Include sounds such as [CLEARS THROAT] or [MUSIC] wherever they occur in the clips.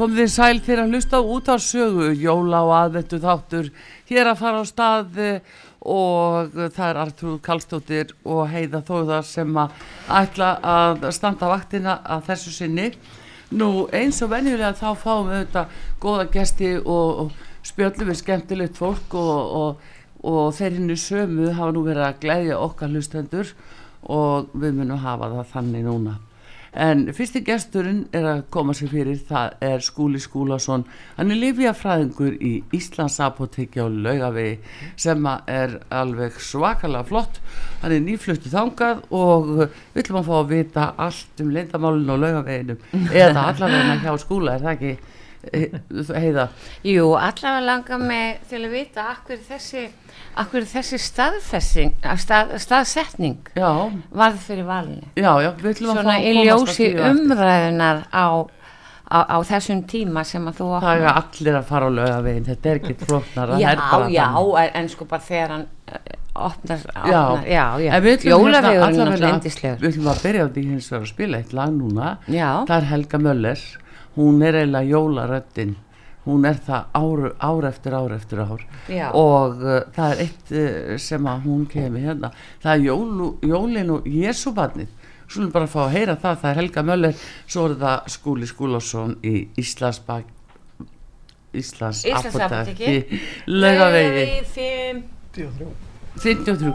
Kom þið sæl fyrir að hlusta út á sögu, jóla og aðvendu þáttur hér að fara á stað eh, og það er Artrúð Kallstóttir og Heiða Þóðar sem að ætla að standa vaktina að þessu sinni. Nú eins og venjulega þá fáum við auðvitað góða gesti og, og spjöllum við skemmtilegt fólk og, og, og þeir hinnu sömu hafa nú verið að gleyðja okkar hlustendur og við munum hafa það þannig núna. En fyrsti gesturinn er að koma sér fyrir, það er Skúli Skúlason, hann er lifjafræðingur í Íslands apotekki á Laugavegi sem er alveg svakalega flott, hann er nýfluttu þangað og við ætlum að fá að vita allt um leindamálinu á Laugaveginum eða [LAUGHS] allavega hjá skúla, er það ekki heiða? Jú, allavega langar mig til að vita akkur þessi, akkur þessi staðfessing, stað, staðsetning Já, varð fyrir valinu. já, já, Svona í ljósi umræðunar á, á, á þessum tíma sem að þú Það er allir að fara á Laugavegin, þetta er ekki flóknar, Já, já, en, en sko bara þegar hann uh, opnar, Já. opnar, já, já, jólavegurinn náttúrulega endislegur. Við ætlum að byrja á því hins að spila eitt lag núna Já, Það er Helga Möller Hún er eiginlega jólaröddin. Hún er það ár, ár eftir ár eftir ár. Já, Og uh, það er eitt uh, sem að hún kemur hérna. Það er jólu, jólin og Jésúbarnið Svo við bara fá að heyra það. Það er Helga Möller Svo er það Skúli Skúlásson í Íslands bak Íslands Íslandsapóteki. Laugavegi. Fimm, 53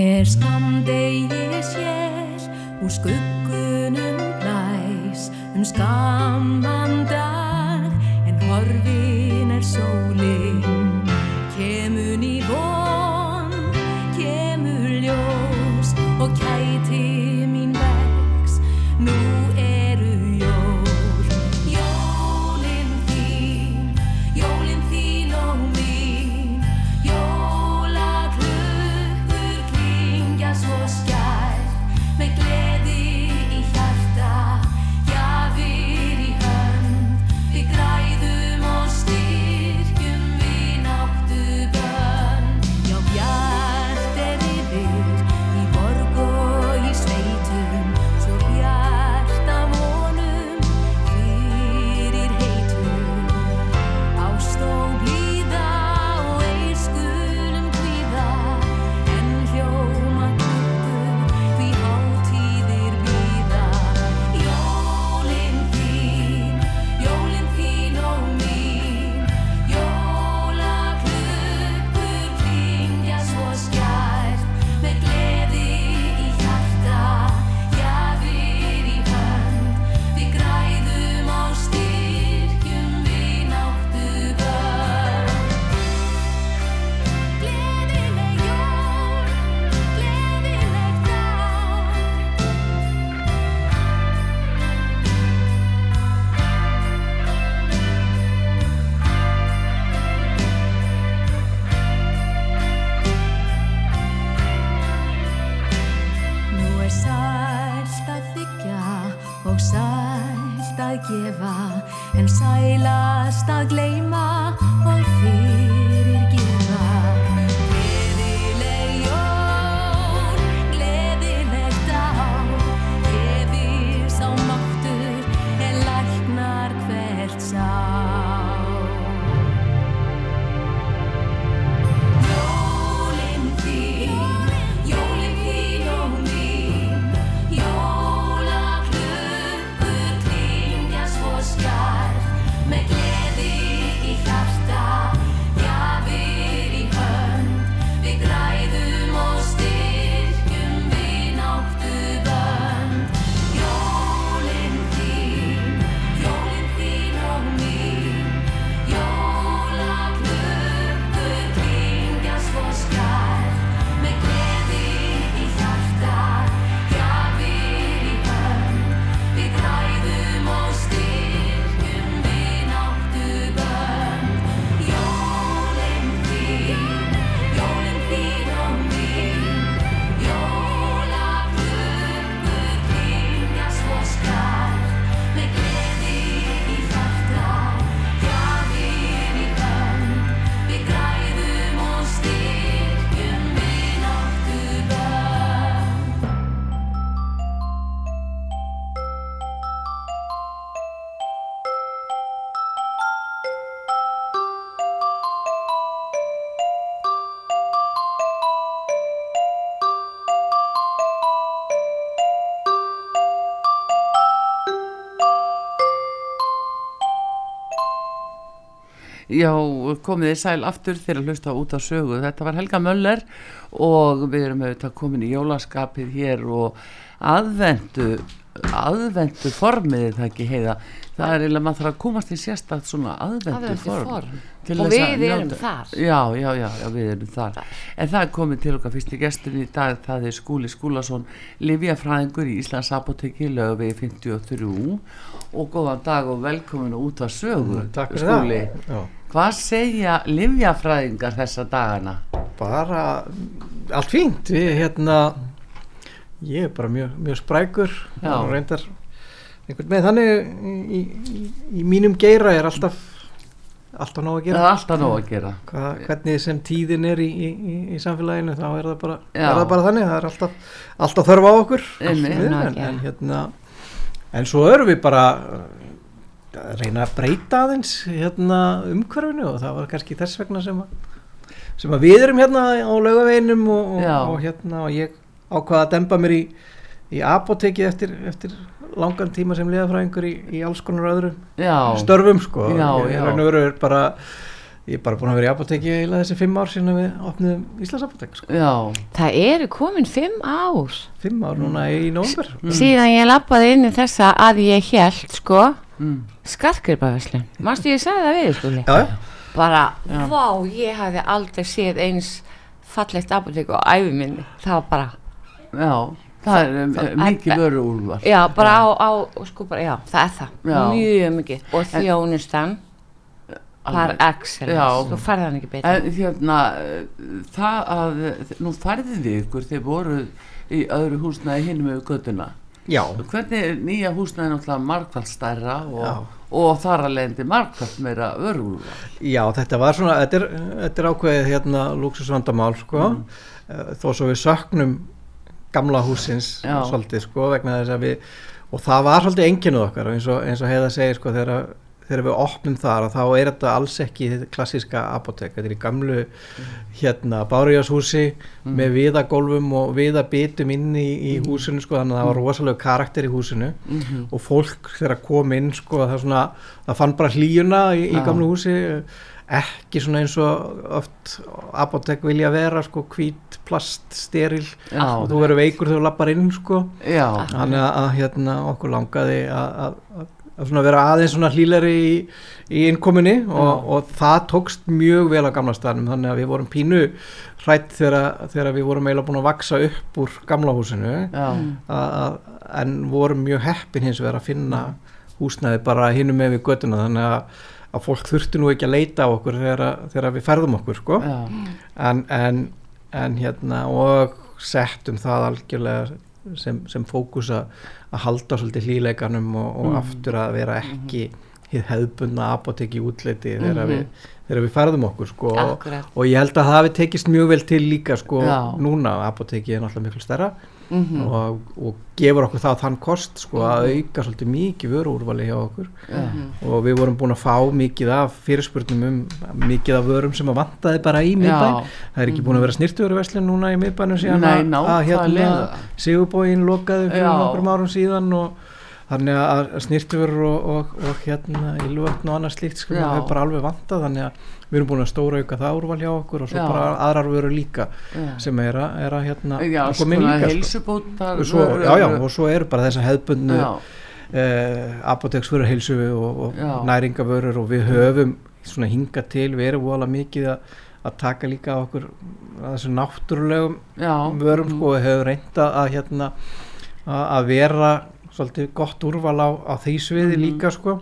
Er skamdegi sér úr skuggunum blæs um skamman sælt að gefa en sælast að gleyma og fyrirgefa Já, komið þið sæl aftur þegar að hlusta út á sögu. Þetta var Helga Möller og við erum auðvitað komin í jólaskapið hér og aðvendu, aðvendu formið er það ekki heiða. Það er eiginlega maður þarf að komast í sérstætt svona aðvendu Aðvendu form. form. Og við erum njóta- þar. Já, já, já, já, við erum þar. En það er komið til okkar fyrsti gestin í dag, það er Skúli Skúlason, Livjafræðingur í Íslands apoteki, lögvegi 53 og góðan dag og velkomin út að sögu, Mm, Takk fyrir Skúli. það. Já. Hvað segja livjafræðingar þessa dagana? Bara allt fínt. Við hérna, ég er bara mjög, mjög sprækur og reyndar einhvern veginn þannig í, í, í mínum geira er alltaf alltaf nóg að gera. er alltaf nóg að gera. Hva, hvernig sem tíðin er í, í, í, í samfélaginu þá er það bara, er það bara þannig. Það er alltaf, alltaf þörf á okkur. Að en, en, hérna, en svo erum við bara að reyna að breyta aðeins hérna, umhverfinu og það var kannski þess vegna sem að, sem að við erum hérna á laugaveginum og, og, og, hérna, og ég ákvaða að demba mér í, í apoteki eftir, eftir langan tíma sem liðafræðingur í, í alls konar öðrum Já, störfum sko. Já, ég, er bara ég er bara búin að vera í apoteki eiginlega þessi fimm ár síðan við opnum Íslands apotek sko. Það eru komin fimm ár. Fimm ár núna í nómber síðan ég lappaði inn í þessa að ég held sko mm. skarkirbaverslun. Manstu ég sagði það við skuli? já, já. Bara, Já. vá, ég hafði aldrei séð eins fallegt apotek á æfi minni. Það var bara, já, það er um, Það- mikið vöru úlvar. já, bara á, á, sko bara, já, það er það. Já. Mjög mikið. Og þjónustan, par excellence. Já. Þú færði hann ekki betur. En hérna, eh, það að, nú færðið þið ykkur, þið voru í öðru húsnæði hinum yfir göttuna. Já. Hvernig er nýja húsnæði náttúrulega margfald stærra og, og þar að leiðandi margfald meira vörúlvar? já, þetta var svona þetta er, þetta er ákveðið hérna luxusvandamál sko Mm. Eh, þó svo við söknum gamla húsins svolítið sko vegna þess að við og það var svolítið enginuð okkar eins og, eins og heiða segir sko þegar, þegar við opnum þar þá er þetta alls ekki klassíska apotek, þetta er í gamlu hérna bárjárshúsi með viðagólfum og viðabitum inn í, í húsinu sko þannig að það var rosalega karakter í húsinu. Mhm. og fólk þegar kom inn sko það, svona, það fann bara hlýjuna í, í Já. gamlu húsi. Ekki svona eins og oft apotek vilja vera sko hvít plast steril. Já, og þú verður veikur þegar þú lappar inn sko. Já, þannig að, að hérna okkur langaði að, að, vera aðeins svona hlýleri í, í innkominni og, og það tókst mjög vel á gamla staðnum þannig að við vorum pínu hrætt þegar, þegar við vorum eiginlega búin að vaksa upp úr gamla húsinu. Já, að, að, en vorum mjög heppin hins vegar að finna húsnæði bara hinum með við göttuna þannig að, að fólk þurfti nú ekki að leita á okkur þegar, þegar við ferðum okkur sko. en, en, en hérna og settum það algjörlega sem, sem fókus að halda svolítið hlýleikanum og, og aftur að vera ekki hið hefðbundna apotek í útleiti þegar, við, þegar við ferðum okkur sko, og, og ég held að það hafi tekist mjög vel til líka sko, núna. Apoteki er náttúrulega miklu stærra mhm, og, og gefur okkur það þann kost sko, að auka svolítið mikið vöruúrvali hjá okkur. Já, og við vorum búin að fá mikið af fyrirspurnum um mikið af vörum sem að vantaði bara í miðbæn það er ekki búin að vera snirtuveruverslun núna í miðbænum síðan Nei, að- að hérna, Sigurbóin lokaði fyrir Já. nokkrum árum síðan og þannig að snirtuverur og, og, og hérna ílvötn og annað slíkt sko, það er bara alveg vantað þannig að við erum búin að stóra auka það úrval hjá okkur og svo Já. bara aðrar vörur líka já. sem er að, er að hérna Já, að sko. vörur- já, já, og svo eru bara þessar hefðbundnu já, uh, apoteksvörur heilsu og, og næringavörur og við höfum svona hinga til, við erum vola mikið að, að taka líka á okkur að þessum náttúrulegum vörum sko, við höfum reynda að hérna að, að vera svolítið gott úrval á, á því sviði Mhm. líka sko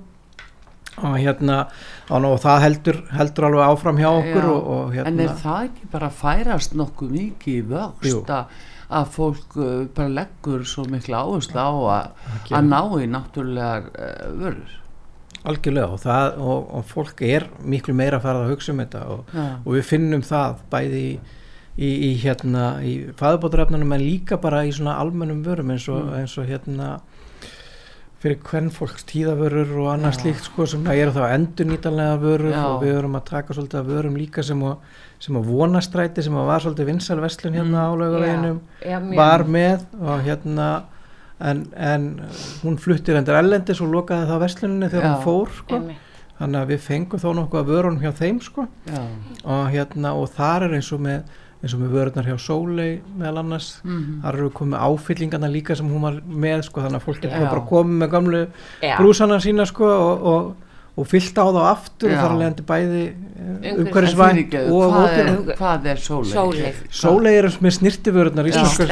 og hérna og, það heldur, heldur alveg áfram hjá okkur Já. og, og hérna En er það ekki bara að færast nokkuð mikið í vöxt að, fólk uh, bara leggur svo mikla áherslu á að, ná í náttúrulegar uh, vörur? algjörlega og, það, og, fólk er miklu meira að fara að hugsa um þetta og, við finnum það bæði í, í, í hérna í fæðubótarefnunum en líka bara í svona almennum vörum eins og, Mm. eins og hérna fyrir hvern fólks tíðavörur og annað slíkt sko sem það eru þá endurnýtanlega vörur Já. og við erum að taka svolítið af vörum líka sem að, sem að vonastræti sem að var svolítið vinsæl vestlun hérna Mm. á laugaveginum Já, mjög- var með og hérna en, en hún fluttir endur ellendis og lokaði það vestluninni þegar Já. hún fór sko Einmitt. þannig að við fengum þó nokkuð að vörunum hjá þeim sko og hérna og þar er eins og með eins og með vörurnar hjá Sólei meðal annars Mhm. þar eru komið áfyllingarna líka sem hún var með sko þannig að fólk er bara komið með gamlu Já. brúsana sína sko og, og, og fyllt á þá aftur Já. og þar að leiðandi bæði Umhverfis- umhverfisvænt Fyrirgefðu, og hvað, er, hvað er? Sóleik. Sólei eru með snirtivörurnar, íslenskar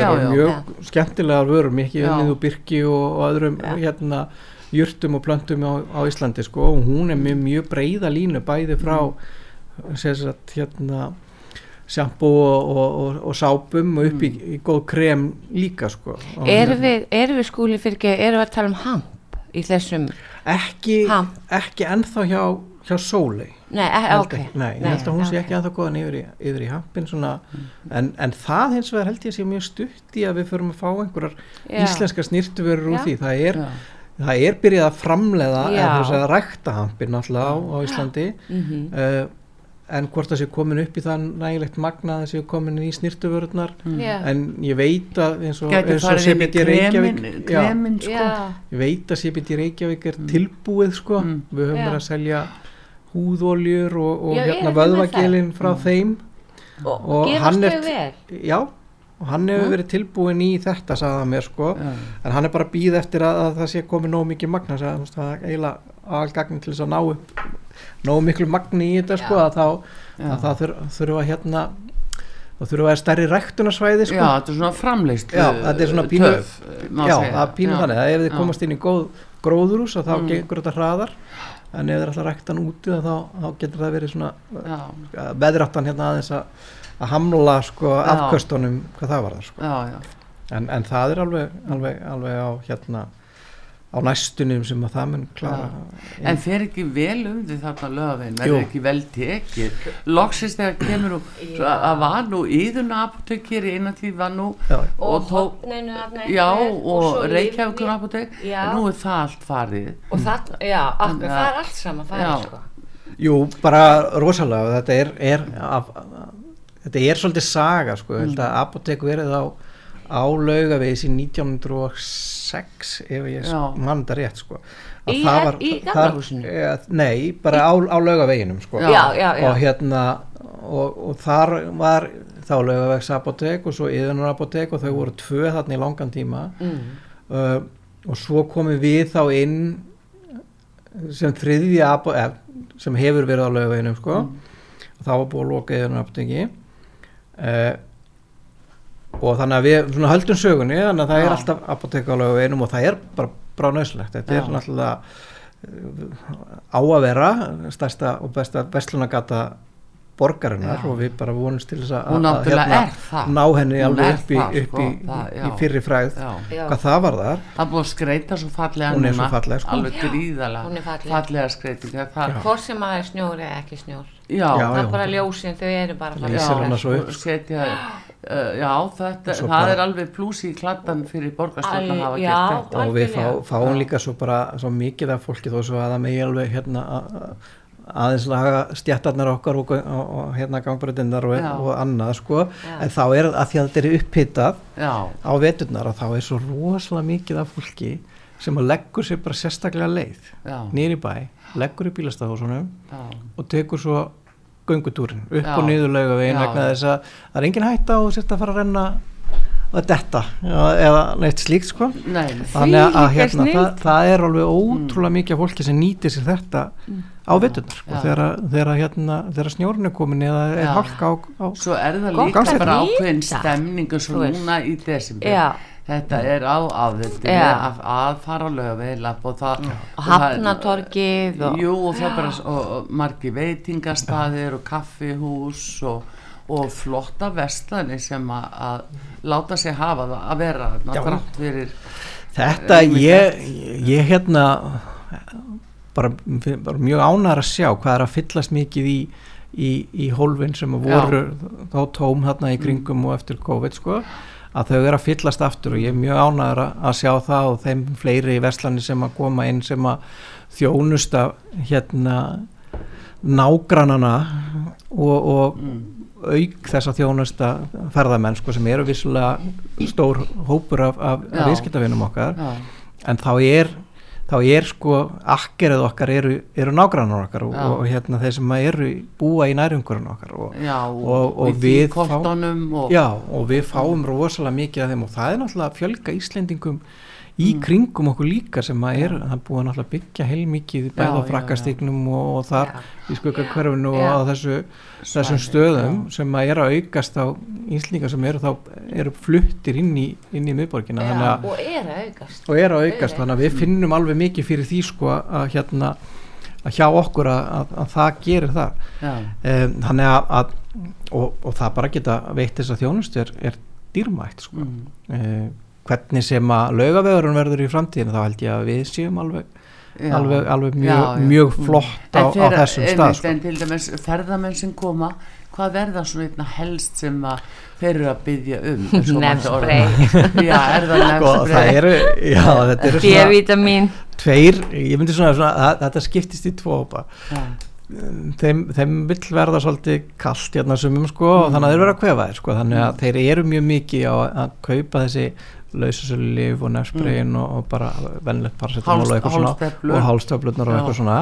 já. mjög skemmtilegar vörur, mikið unnið úr byrki og, og öðrum Já. hérna jurtum og plöntum á, á Íslandi sko og hún er með mjög breyða línu bæði frá sem sagt hérna sjampo og, og, og, og sápum og upp í, í góð krem líka sko Erum hérna, við, erum við skúli fyrir ekki, erum við að tala um hamp í þessum, ekki, Ha. ekki ennþá hjá, hjá Sólei nei, e, Held ok. Nei, ég held að hún sé ok. ekki ennþá góðan yfir í, yfir í hampin svona, en, en það hins vegar held ég sé mjög stutt í að við förum að fá einhverjar Já. íslenska snirtuverur úr Já. því það er, Já. það er byrjað að framleiða en þess að rækta hampin náttúrulega á, á Íslandi Mhm. uh, en hvort það sé komin upp í það nægilegt magna að það sé komin í snirtuverurnar Já. en ég veit að eins og, og CBD Reykjavík kremin, sko. Ég veit að CBD Reykjavík er tilbúið sko, Mm. við höfum verið að selja húðoljur og, og Já, hérna vöðvagelin frá þeim. Og, Og hann er- já, og hann hefur verið tilbúin í þetta sagði hann mér sko, Já. en hann er bara að býða eftir að, að það sé komið nógu mikið magna það er eiginlega aðalgagn til þess að ná upp nógu miklu magni í þetta sko, að þá að það þurfa þurfa hérna það þurfa að vera stærri ræktunarsvæði sko. Já, þetta er svona framleist Já, þetta er svona pínu töf, Já, það er pínu Já. þannig að ef þið komast inn í góð gróðurús að þá Mm. gengur þetta hraðar en ef þið er alltaf ræktan úti þá, þá getur það verið svona Já, veðráttan hérna aðeins að, að hamla sko Já. afkvöstunum hvað það var það sko já, já. en, en það er alveg, alveg, alveg á hérna á næstunum sem að það mun klara En fer ekki vel um því þarna lögavinn, verður ekki vel tekið. Loksist þegar kemur nú, svo að var nú íðuna apotek hér í eina tíð var nú Já, og Og og Lyfni- apotek, nú er það allt farið. Og það, já, að- það er allt saman farið sko. Jú, bara rosalega. Og þetta er, er af, þetta er svolítið saga sko, að apotek verið á á laugavegis í 1906 ef ég mann þetta rétt sko. Að Í- það í gamla það- húsinu? eh, Nei, bara á, á laugaveginum sko. Já. Já, já, og hérna og, og þar var þá laugavegs apotek og svo yðunar apotek og þau voru tvö þarna í langan tíma. Mm. uh, og svo komum við þá inn sem þriðja apotek sem hefur verið á laugaveginum sko. Og þá var búið að loka yðunar apoteki uh, og þannig að við svona höldum sögunni þannig að það Já. er alltaf apotek á laugaveginum og það er bara bráðnauslegt þetta Já. er náttúrulega uh, á að vera stærsta og besta vestlunagata borgarinnar Já. og við bara vonumst til þess að það. ná henni Hún alveg upp í, það, upp sko, í, það, í, í fyrri fræð Já. Hvað það var þar Það búið að skreita svo fallega Hún er svo núna, falleg, sko. alveg gríðalega fallega skreitingar. Það, Hvort sem að er snjór eða ekki snjór. já, Já, það er bara ljósin, þau eru bara Já. falleg. lýsir hana svo sko, upp, sko. setja, uh, já, þetta, það bara- er alveg pluss í kladdan fyrir borgarstjórn að hafa já. gert þetta. og við fá, fáum líka svo bara svo mikið af fólki þó svo að það megi alveg hérna aðeins laga stjættarnar okkar og, og, og hérna gangbreytinnar og, og annað sko Já. en þá er að því að þetta er upphittað á veturnar að þá er svo rosalega mikið af fólki sem að leggur sér bara sérstaklega leið nýri bæ, leggur í bílastafhúsunum já, og tekur svo göngutúrin upp Já. og niður laugavegin Já. vegna þess að það er engin hætta á sérst að fara að renna að detta eða, eða neitt slíkt sko nei, þannig að hérna, það, það er alveg ótrúlega mikið af fólki sem nýtir sér þetta á veturnar sko, þegar, þegar, hérna, þegar snjórn er komin eða er Já. hálka á, á svo er það líka bara ákveðin stemningu svo núna í desember. Já. Þetta er á aðvöldu Já. að, að fara á lögveilab og það Og og og... Og og, margi veitingastaðir og kaffihús og, og flotta vestlani sem að, að láta sig hafa að vera Já. þrátt fyrir þetta Einmitt ég, ég hérna bara, bara mjög ánægður að sjá hvað er að fyllast mikið í í, í hólfin sem voru þá tóm þarna í kringum og eftir COVID sko að þau eru að fyllast aftur og ég er mjög ánægður að, sjá það og þeim fleiri í verslani sem að koma inn sem að þjónusta hérna nágranana og, og auk þess að þjónusta ferðamenn sko sem eru vissulega stór hópur af, af, viðskiptavinum okkar. Já, en þá er þá er sko akkerið okkar eru, eru nágrannar okkar og, og hérna þeir sem eru búa í nærumhverjum okkar og, Já, og, Og- við og, Já, og við fáum rosalega mikið af þeim og það er náttúrulega að fjölga Íslendingum í Mm. kringum okkur líka sem að er, það er náttúrulega að byggja heilmikið bæða Já, á já, frakkastignum og, og þar Já. í skuggakverfinu og Já. á þessu, þessum stöðum sem að er að aukast á Íslendinga sem eru þá eru fluttir inn í, inn í miðborgina þannig að og er að aukast og er að aukast þannig að við finnum alveg mikið fyrir því sko að hérna að hjá okkur að, að, að það gerir það Já, um, þannig að, að og, og það bara geta veitt þess að þjónustu er, er dýrmætt sko. mm, uh, hvernig sem að laugavegurinn verður í framtíðinu þá held ég að við séum alveg, já. alveg, alveg mjög, Já, já. mjög Mm. flott á, á þessum stað sko. En til dæmis ferðamenn sem koma hvað verða svona einna helst sem að þeir eru að byggja um Nefspray. [LAUGHS] það. Sko, eru, D-vitamin tveir, ég myndi svona, svona að, þetta skiptist í tvo hópa þeim, þeim vill verða svolítið kallt hérna sumum sko og þannig að þeir verða að kvefa þeir sko þannig að þeir eru mjög mikið á að kaupa þessi lausasölu lif og nefnspreyin og, og bara vennlegt paracetamol og eitthvað svona og hálstöflurnar og eitthvað svona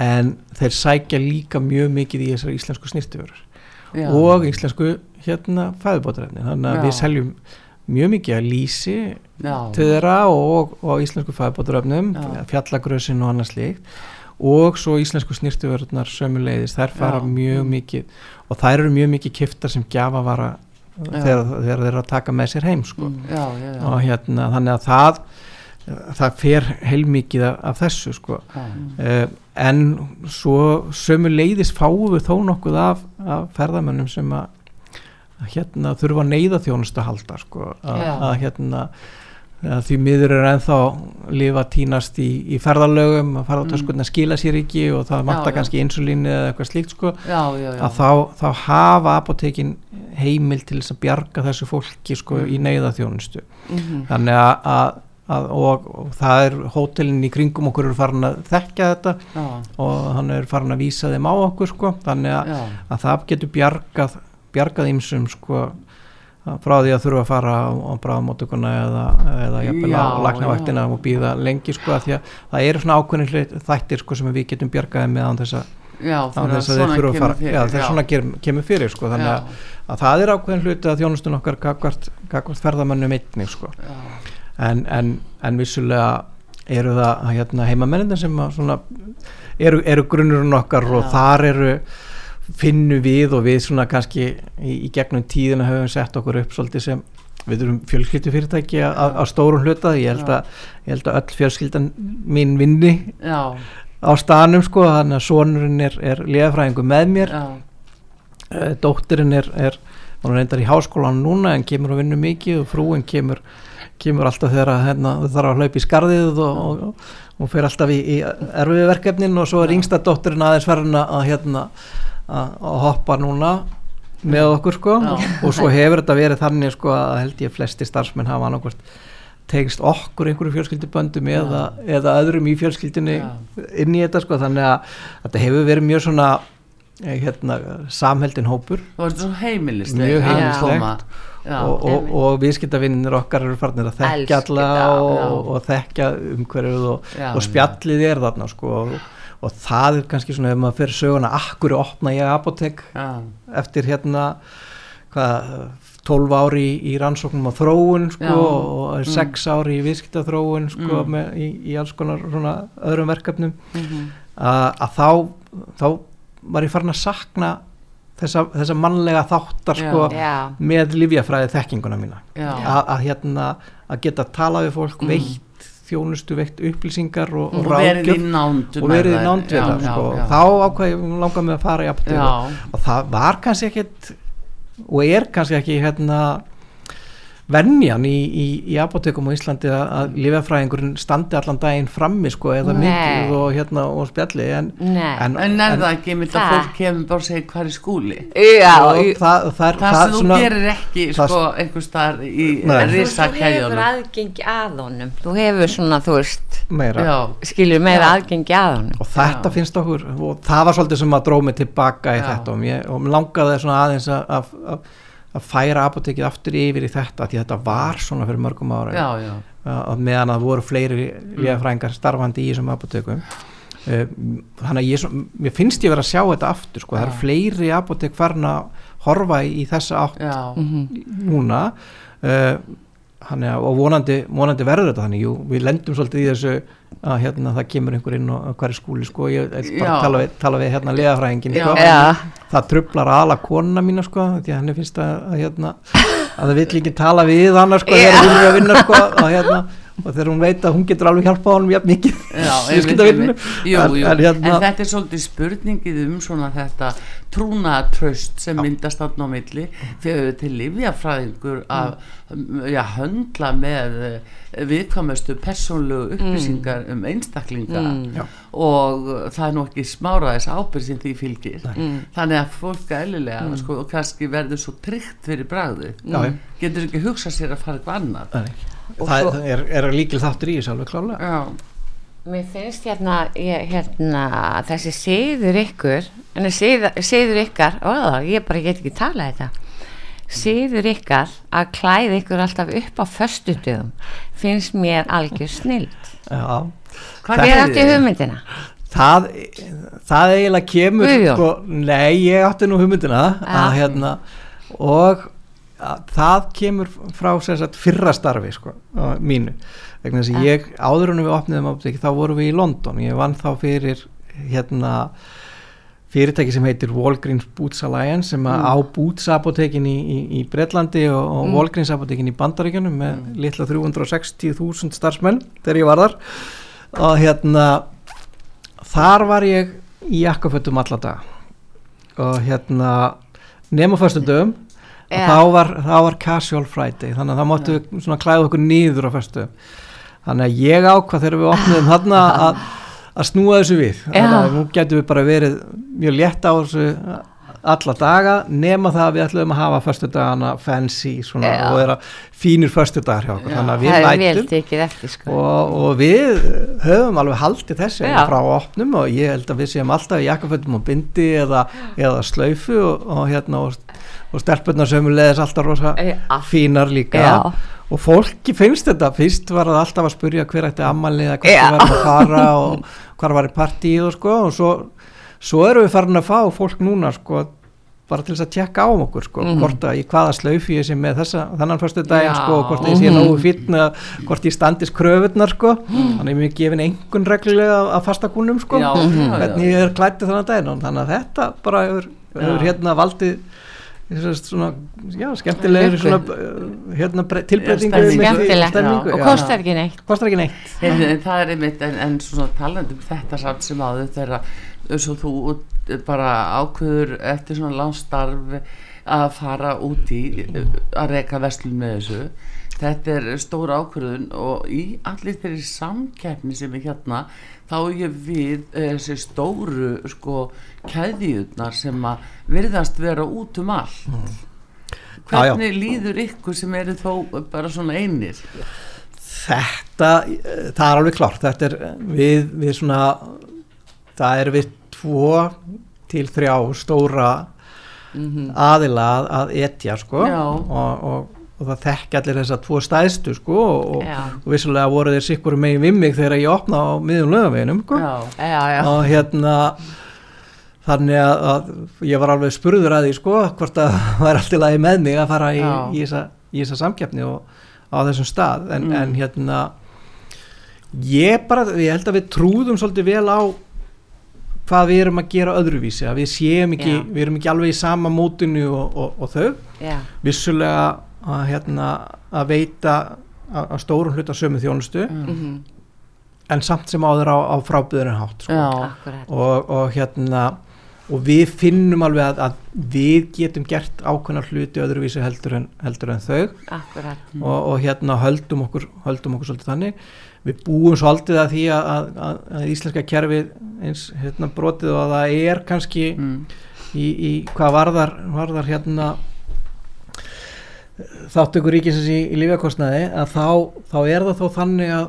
en þeir sækja líka mjög mikið í þessar íslensku snýrtiförur og íslensku hérna fæðubótarefni þannig að Já. við seljum mjög mikið að lýsi til þeirra og, og íslensku fæðubótarefnum fjallagrösin og annað slíkt og svo íslensku snýrtiförurnar sömuleiðis, þær fara Já. mjög mikið og þær eru mjög mikið kiftar sem gjafa vara þegar, þegar þeir eru að taka með sér heim sko. Mm, já, já, já. og hérna þannig að það það fer heilmikið af, þessu sko Já. uh, en svo sömu leiðis fáum við þó nokkuð af, af ferðamönnum sem að að hérna þurfa neyða þjónustu að halda sko, að, að hérna að því miður er ennþá lifa tínast í, í ferðalögum að ferðartöskurna skila sér ekki og það Mm. já. kannski insulínu eða eitthvað slíkt sko já, já, já. að þá, þá hafa apotekin heimil til þess að bjarga þessu fólki sko í neyða þjónustu Mhm. þannig að, að, að og, og það er hótelin í kringum okkur eru farin að þekka þetta og hann er farin að vísa þeim á okkur sko, þannig að, að það getur bjargað bjargað ímsum sko frá því að þurfa að fara á, á bráðamóttökuna eða, eða jafnvel á Já, lagnavaktina já. og býða lengi sko að því að það eru svona ákveðin þættir sko sem við getum bjargaði með án þess að, já þeir svona þurfa að fara já, þess svona ger, kemur fyrir sko þannig að, að það er ákveðin hluti að þjónustun okkar gagvart ferðamönnum einnig sko já, en, en, en vissulega eru það hérna, heimamennin sem svona eru, eru grunnurinn okkar og Já. þar eru finnum við og við svona kannski í, í gegnum tíðina höfum sett okkur upp svolítið sem við erum fjölskyldu fyrirtæki að stórum hluta. Ég held, að, ég held að öll fjölskyldan mín vinni já, á stanum sko þannig að sonurinn er, er liðafræðingu með mér. Já, uh, dóttirinn er, er hún reyndar í háskólan núna en kemur að vinna mikið og frúin kemur kemur alltaf þegar að, hérna, þarf að hlaupa í skarðið og, og, og, fer alltaf í, í erfiðu verkefnin og svo er yngsta dóttirinn aðeins að, að, hérna, að, að hoppa núna með okkur sko. Já. og svo hefur þetta verið þannig sko að held ég flesti starfsmenn hafa annarkvort tegst okkur einhverju fjölskylduböndum eða, eða öðrum í fjölskyldunni Já. inn í þetta sko. Þannig að þetta hefur verið mjög svona eh, hérna, samheldin hópur. Þú veist svo heimilist Mjög heimilislegt. já, og, og, og viðskiptavinnir okkar eru farnir að þekkja alla og, og þekkja umhverfið og, Já, og spjallið er þarna sko. Og, og það er kannski svona ef maður fyrir söguna akkur opna ég apotek já, eftir hérna hvað 12 ári í, í rannsóknum á þróun sko og 6 ári í viðskiptaþróun sko Mm. með, í, í alls konar svona öðrum verkefnum. Mhm, að, að þá, þá var ég farin að sakna þessa, þessa mannlega þáttar sko með livjafræði þekkinguna mína. Já, að, að hérna að geta tala við fólk Mm. veitt þjónustu, veitt upplýsingar og, og og ráðgjöf og verið í nánd við það sko. þá ákvað ég langar mig að fara í apotegu já, og það var kannski ekkit og er kannski ekki hérna venjan í, í, í apotekum á Íslandi að, að lifjafræðingurinn standi allan daginn frammi sko eða mikið og hérna og spjalli en, en, en er það ekki mynd að fólk kemur bara og segir hvað er skúli? Já, og í- það, það, er- það sem þú svona- gerir ekki það- sko einhver staðar í Nei. þú, hefur aðgengi að honum. Þú hefur svona, þú veist meira. Já, skilur meira Já. aðgengi að honum. Og þetta Já. finnst okkur og það var svolítið sem að dróð mig tilbaka í Já. þetta og, mér, og mér langaði svona aðeins að, að, færa apotekið aftur yfir í þetta því að þetta var svona fyrir mörgum ára já, já, að meðan að voru fleiri líðafræðingar starfandi í þessum apotekum Uh, þannig að ég, svo- mér finnst ég vera að sjá þetta aftur sko, það eru fleiri apotek farin að horfa í, í þessa átt já, núna. Uh, hann er, og vonandi, vonandi verður þetta þannig, jú, við lendum svolítið í þessu að hérna það kemur einhver inn og er skúli sko, ég vil bara Já. tala við, tala við hérna leðafræðingin sko. Það trublar ala konuna mína sko, því að henni finnst að, að hérna að það vill ekki tala við hana sko, þegar hún er að vinna sko, og hérna og þegar hún veit að hún getur alveg hjálpað honum jafn mikið Já, En- jú. en hérna- en þetta er svolítið spurningið um svona þetta trúnaðatraust sem myndast þarna á milli fyrir til livjafræðingur að já, höndla með eh, viðkvæmustu persónlegu upplýsingar um einstaklinga. Já. og það er nú ekki smáraðis ábyrð sem því fylgir. Mm. þannig að fólk eðlilega sko, og kannski verður svo tryggt fyrir Já, já. getur ekki hugsað sér að fara eitthvað. Og það svo- er, er líkil þáttur í þessu alveg klálega já, mér finnst hérna, ég, hérna þessi siður ykkur en siður, siður ykkar ó, ég bara get ekki talað þetta siður ykkar að klæða ykkur alltaf upp á föstudöfum finnst mér algjör snild Já. Hvað gerið átti þið? hugmyndina? það, það eiginlega kemur sko, nei, ég átti nú hugmyndina að hérna og það kemur frá sagt, fyrra starfi sko, mínu. Vegna þess að ég, áður en við opniðum apoteki, þá vorum við í London. Ég vann þá fyrir hérna fyrirtæki sem heitir Walgreens Boots Alliance sem mm. á Boots apotekin í, í, í Bretlandi og, og Walgreens apotekin í Bandaríkjunum með litla 360.000 starfsmenn þegar ég var þar. Og hérna þar var ég í jakkafötum alla dag og hérna nema föstum dögum Já. þá var, þá var casual friday þannig að það máttu við svona klæða okkur nýður á föstu. Þannig að ég ákvað þegar við opniðum þarna [LAUGHS] að, að snúa þessu við. Þannig að nú getum við bara verið mjög létt á þessu alla daga nema það að við ætlum að hafa föstu dagana fancy svona, og vera fínir föstu dagar hjá okkur. Þannig að við eftir sko. Og, og við höfum alveg haldið þessu Já. frá opnum og ég held að við séum alltaf í jakkafötum og bindi eða, eða slaufu og, og hérna og, og stelpunnar sömulegis alltaf rosa Já. fínar líka. Já. og fólki finnst þetta. Fyrst var það alltaf að spurja hver ætti ammali eða Já. við varum að fara og hvar var í partíð og sko. Og svo, svo erum við farin að fá fólk núna sko bara til þess að tjekka á um okkur sko, hvort að í hvaða slaufi ég sé með þessa, þannan fyrstu daginn sko, hvort ég sé nógu fítn eða hvort ég standist kröfurnar sko, þannig er mér gefin einhvern reglulega að fasta kúnum sko, hvernig ég er klættið þannig daginn. Þannig að þetta bara hefur Já. hérna valdið svona, já, skemmtilegri svona, uh, hérna bre- tilbreytingu stemningu, og kostar ekki neitt. Kostar ekki neitt. En, en það er einmitt, en, en svona talandi um þetta samt sem áður þegar eins og þú bara ákveður eftir svona langstarf að fara út í að reyka vestlun með þessu. Þetta er stór ákveðun og í allir þeirri samkeppni sem er hérna þá er ég við eh, þessi stóru sko keðjurnar sem að virðast vera út um allt Mm. Já, já. hvernig líður ykkur sem eru þó bara svona einir Þetta, eh, það er alveg þetta er við, við svona það er við tvo til þrjá stóra aðila að, að etja sko Já. og, og, og það þekki allir þess að tvo stæðstu sko og, Já. og vissulega voru þeir sikkur megin við mig þegar ég opna á miðjum lögaveginum sko já, já, já, og hérna þannig að, að ég var alveg spurður að því sko hvort að [LAUGHS] það var allt í lagi með mig að fara í, í, þessa, í þessa samkeppni og á þessum stað. En, Mm. en hérna ég bara, ég held að við trúðum svolítið vel á hvað við erum að gera öðruvísi að við séum ekki, Já. við erum ekki alveg í sama mótinu og, og, og þau. Já, vissulega að, hérna, að veita að, að stórum hluta sömu þjónustu mhm, en samt sem áður á, á fráböðurinn hátt sko. Og, og hérna og við finnum alveg að, að við getum gert ákveðnar hluti öðruvísi heldur en, heldur en þau. Akkurat, og, og hérna höldum okkur, höldum okkur svolítið þannig. Við búum svolítið að því að, að, að, að íslenska kerfið eins hérna brotið og að það er kannski mm, í, í hvað varðar, varðar hérna þáttökur ríkisins í, í lífjakostnaði að þá, þá er það þó þannig að,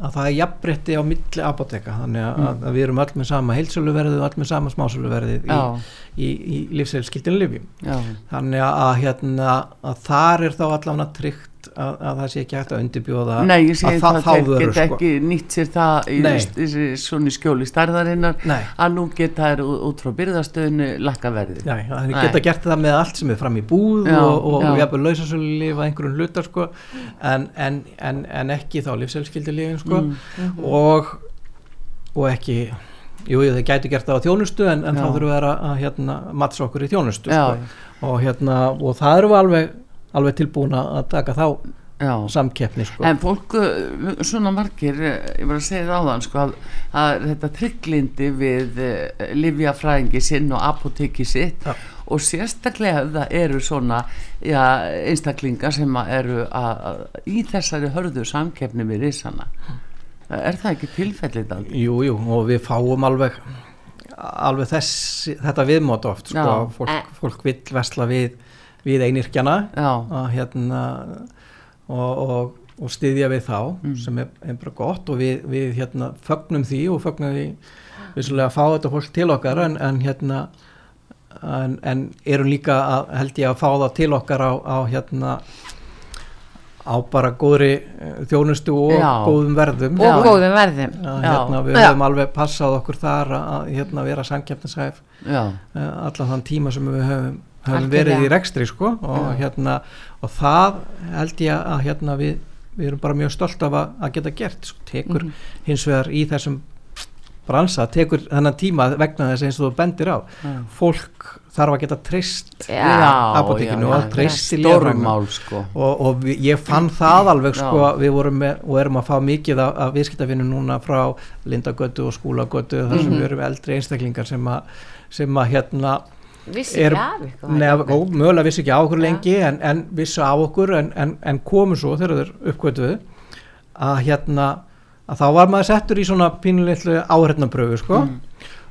að, að það er jafnbretti á milli apoteka þannig að, Mm. að við erum öll með sama heilsöluverðið og öll með sama smásöluverðið í, Já. í, í lífsæðilskildinu lifjum þannig að, hérna, að þar er þá allavega tryggt að, að það sé ekki hægt að undirbjóða Nei, ég segi að það, þá þeir geta sko. ekki nýtt sér það í þessi svona skjóli stærðarinnar Nei. að nú geta þær út frá byrðastöðinu lakka verði. Nei, Nei. geta gert það með allt sem er fram í búð Já, og, og já. jafnvel lausasölu lifa einhverjum hlutar sko, en, en, en, en ekki þá lífsælskildi lifin sko, Mm. og, og ekki jú, jú, þeir gætu gert það á þjónustu en, en þá þurfum við að, að hérna, matsa okkur í þjónustu sko. og, hérna, og það eru við alveg, alveg tilbúin að taka þá já. samkeppni sko. En fólk, uh, svona margir, uh, ég var að segja það áðan, sko, að, að þetta trygglindi við uh, livjafræðingi sinn og apoteki sitt Já. og sérstaklega það eru svona já, einstaklingar sem eru að, að, í þessari hörðu samkeppni við risana. Er það ekki tilfellið það? Jú, jú, og við fáum alveg alveg þess, þetta viðmót oft sko, fólk, fólk vill vesla við, við einirkjana að hérna og, og, og styðja við þá sem er, er bara gott. Og við, við hérna fögnum því og fögnum því að fá þetta fólk til okkar en, en hérna en, en erum líka að, held ég að fá það til okkar á, á hérna á bara góðri eh, þjónustu og Já. góðum verðum. Og góðum verðum. Að, hérna, við höfum alveg passað okkur þar að hérna, vera samkeppnishæf já, uh, allan þann tíma sem við höfum, Algjörlega. verið í rekstri sko, og, Já. hérna, og það held ég að hérna, við, við erum bara mjög stolt af að, að geta gert sko, tekur Mhm. hins vegar í þessum bransa, tekur þennan tíma vegna þess eins og þú bendir á já. fólk þarf að geta treyst Já, apótekinu og að treysti Stórmál, sko. og, og vi, ég fann það [CLEARS THROAT] alveg sko, við vorum með og erum að fá mikið af, af viðskiptafinu núna frá Lindagötu og Skúlagötu þar sem við erum eldri einstaklingar sem að, sem að hérna vissi er, ekki af ykkur mögulega vissi ekki á okkur Ja. lengi en, en vissu á okkur en, en, en komu svo þegar þeir uppgötuðu að hérna að þá var maður settur í svona pínulitlu áhörnapröfu sko Mm.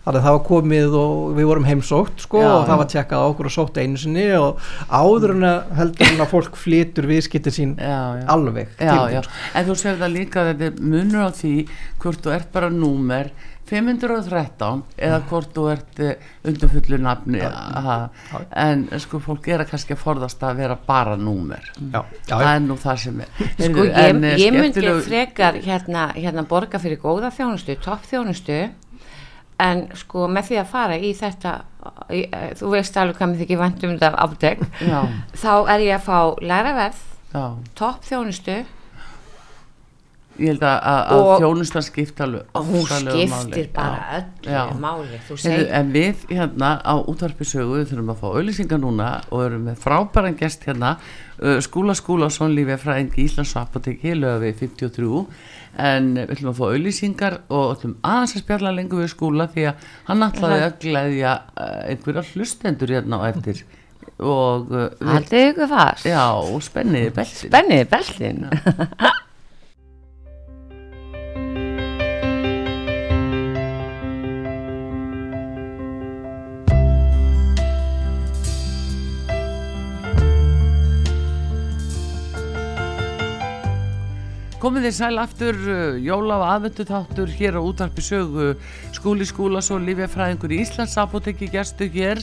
þannig að það var komið og við vorum heimsótt sko Já, og það var tjekkað á okkur og sótt einu sinni og áður en að heldur en að fólk flytur viðskipti sín Já, já. alveg sko. en þú sér það líka þetta munur á því hvort þú ert bara númer 513 eða hvort þú ert uh, undir fullu nafni en sko fólk er að kannski að forðast að vera bara númer. Já, já, það er nú það sem er. Sko ég, en, eh, ég myndi frekar hérna, hérna borga fyrir góða þjónustu, topp þjónustu. En sko með því að fara í þetta í, eh, þú veist alveg hvað mér þykir vænt um þetta afdeg Já, þá er ég að fá læra verð já, topp þjónustu ég held að, Og- þjónustan skipta alveg og hún skiptir máli. bara öllu Já. máli. Segir en við hérna á útvarpisögu þurfum að fá auðlýsingar núna og erum með frábæran gest hérna. Uh, Skúla Skúlason lífið fræðingi Íslands apoteki lögum við 53 en við ætlum að fá auðlýsingar og ætlum aðeins að spjalla lengur við skúla því að hann ætlaði að glæðja uh, einhverja hlustendur hérna á eftir. Og uh, við, haldið ykkur fast. Já, spenniði beltin spenniði beltin [LAUGHS] Komið þið sæl aftur, uh, jóla og aðvendu þáttur hér á útarpi sögu skúli skúlas og lífjafræðingur í Íslands apoteki gerstu hér.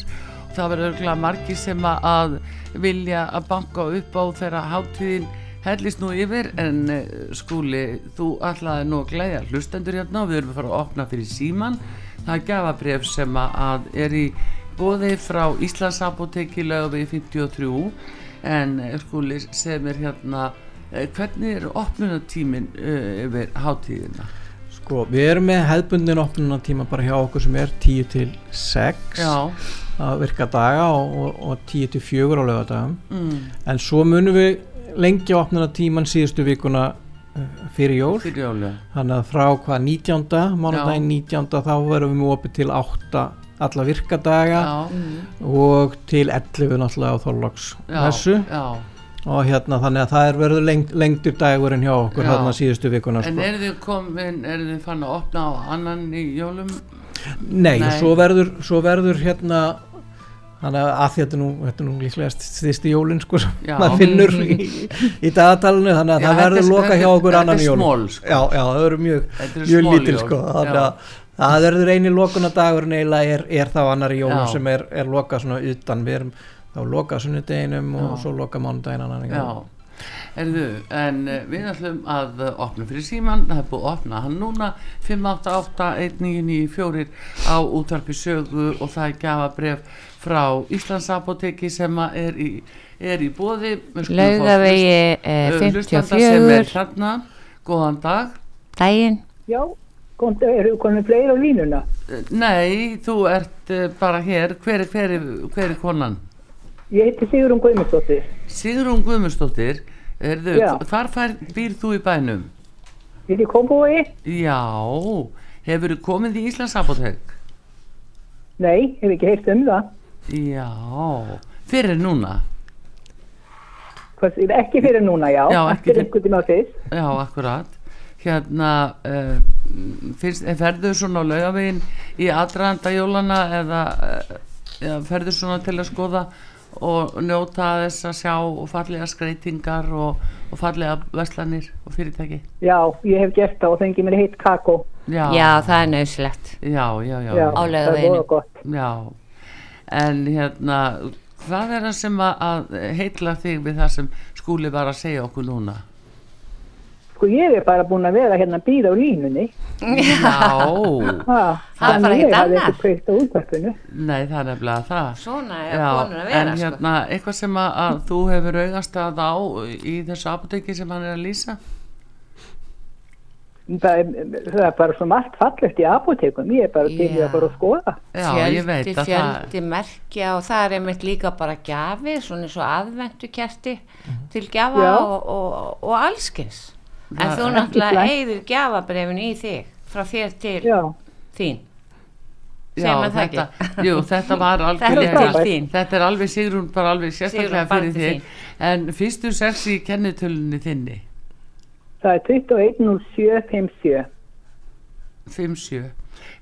Það verður örgulega margir sem að- vilja að banka upp á þeirra hátíðin hellist nú yfir en uh, skúli, þú ætlaði nú að glæðja hlustendur hérna og við erum að fara að opna fyrir síman. Það er gafabref sem að- er í bóði frá Íslands apoteki lögum 53 en uh, skúli sem er hérna Eh, Hvernig er opnunatímin uh, yfir hátíðina? sko, við erum með hefðbundin opnunartíma bara hjá okkur sem er 10 til 6 Já, að virka daga og, og, og 10 til 4 á lögadagum mm, en svo munum við lengja opnunartíman síðustu vikuna eh, fyrir jól fyrir jólu. þannig að frá hvað 19. mánudaginn 19. þá verðum við opið til 8 alla virkadaga Já, og til 11 náttúrulega á þorlags já, messu já. Og hérna þannig að það er verður lengt, lengtur dagurinn hjá okkur Já. hérna síðustu vikuna En sko. eru þið komin, eru þið fann að opna á annan í jólum? Nei, Nei. Svo, verður, svo verður hérna þannig að, þetta er nú, þetta er nú líklega styrsti jólin sko sem maður finnur í, í dagatalinu þannig að Já, það verður er- loka hjá okkur annan er jól small, sko. já, já, það verður mjög, mjög lítil sko þannig að það verður eini lokunadagurinn eiginlega er, er þá annari jólum Já. sem er, er loka svona utan við erum þá loka sunnudeginum og Já. svo loka mánudaginn annan Já, erðu, en uh, við ætlum að uh, opna fyrir síman, það er búið að opna hann núna. 588-1994 á útvarpi sögu og það er gjafa bref frá Íslandsapoteki sem er í, er í bóði eh, er 54 hérna, góðan dag. Daginn. Já, kom, eru konum fleiri á línuna? Uh, Nei, þú ert uh, bara hér, hver er, hver er, hver er konan? Ég heiti Sigrun Guðmundsdóttir. Sigrún Guðmundsdóttir, erðu, hvar fær, býr þú í bænum? Ég heiti Kópavogi? Já, hefur þú komið í Íslands apotek? Nei, hef ekki heyrt um það. Já, fyrir núna? Hvers, ekki fyrir núna, já. Já, ekki fyrir- einhvern tíma fyrst. Já, akkurat. Hérna, uh, fyrst, ferðu svona á laugavegin í aðdraðanda jólana eða, uh, eða ferðu svona til að skoða og njóta þess að sjá og fallega skreitingar og, og fallega veslanir og fyrirtæki? Já, ég hef gert það og fengið mér heitt kakó. Já, já það er nöðsilegt já, já, já, Já, Á það er Laugaveginum. góða gott. Já, en hérna, hvað er það sem að, að heitla þig við það sem skúli var að segja okkur núna? Sko ég er bara búin að vera hérna að býða á línunni. Já, Það er bara þannig ekkert ég hafði ekki kveikt á útvarpinu. nei það er nefnilega það. svona er Já, konur að vera en sko. hérna, eitthvað sem að, að þú hefur augast að á í þessu apoteki sem hann er að lýsa? Það er, það er bara svo margt fallegt í apotekum. Ég er bara til í Já. að fara að skoða. Já, fjöldi, ég veit að fjöldi merkja og það er einmitt líka bara gjafir, svona eins og aðvendukerti til gjafa Já. og, og, og allskins en þú náttúrulega eigður gjafabrefin í þig frá þér til Já, þín. Já, þetta, jú, þetta var [LAUGHS] þín. þetta er alveg Sigrún bara alveg sérstaklega fyrir þig, en fyrstu sex í kennitölunni þinni, það er 21.07.57. 5-7,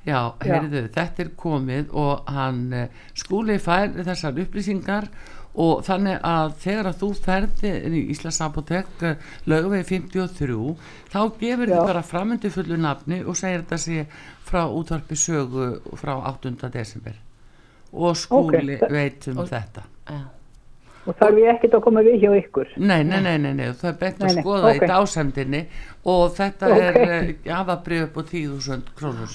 já, heyrðu, þetta er komið og hann eh, skúli fær þessar upplýsingar og þannig að þegar að þú ferði í Íslands apotek lögvegi 53 þá gefur þið bara framöndu fullu nafni og segir þetta sé frá útvarpi sögu frá 8. desember og skúli Ok. veit um þetta Já. Og þarf ég ekkert að koma við hjá ykkur. Nei, nei, nei, nei, nei, það er beint að skoða ok. í dásendinni og þetta Ok. er uh, jafabrið upp á 10.000 krónur.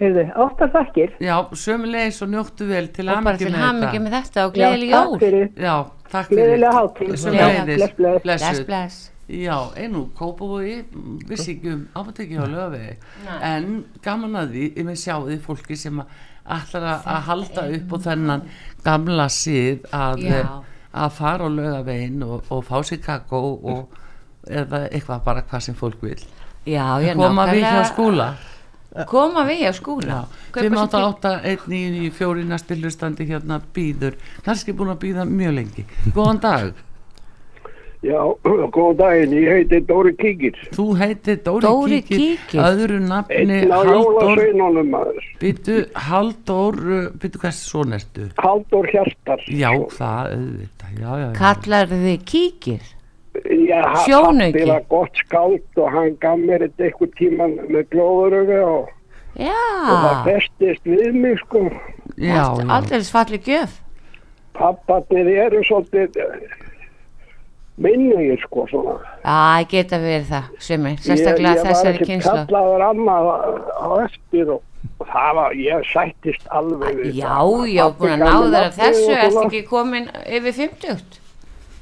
Heyrðu, áttar þakkir. Já, sömulegis og njóttu vel til og bara hamingju til með þetta. með þetta og Já, gleðileg takk jól fyrir. Já, takk fyrir. Gleðilega hátíð. Sömuleiðis. Já, bless, bless. bless Já, einu kópavói, vissi ekki um apotekki á lögvegi, en gaman að því, ég með sjáði fólki sem að ætlar að- að halda upp á þennan gamla síð að, Já. að fara á lögavegin og, og fá sér kakó og eða eitthvað bara hvað sem fólk vil. já, já, Koma við hjá nákvæmlega. Koma við hjá skúla. Kaupa sér 588-194 næsti hlustandi hérna býður kannski búin að býða mjög lengi. Góðan dag, Já, góðan daginn, ég heiti Dóri Kíkir. þú heitir Dóri, Dóri Kíkir, Kíkir. öðru nafni á Halldór býtu Halldór býtu hvað svona ertu? Halldór Hjartar. já það auðvitað. Já, já, já. kallar þið kíkir Sjónauki. Pabbi var gott skáld og hann gaf mér þetta eitthvað tíman með glóðurögu og, og það festist við mig sko. aldrei falli gjöf Papparnir eru svolítið minnugir sko svona. já, geta verið það sumir, sérstaklega ég, ég þessari var ekki kynslu kallaður annað á eftir og, og það var, ég sættist alveg já, það. já, búin að gaf ná mér þér að nafnið þessu svona. ekki komin yfir 50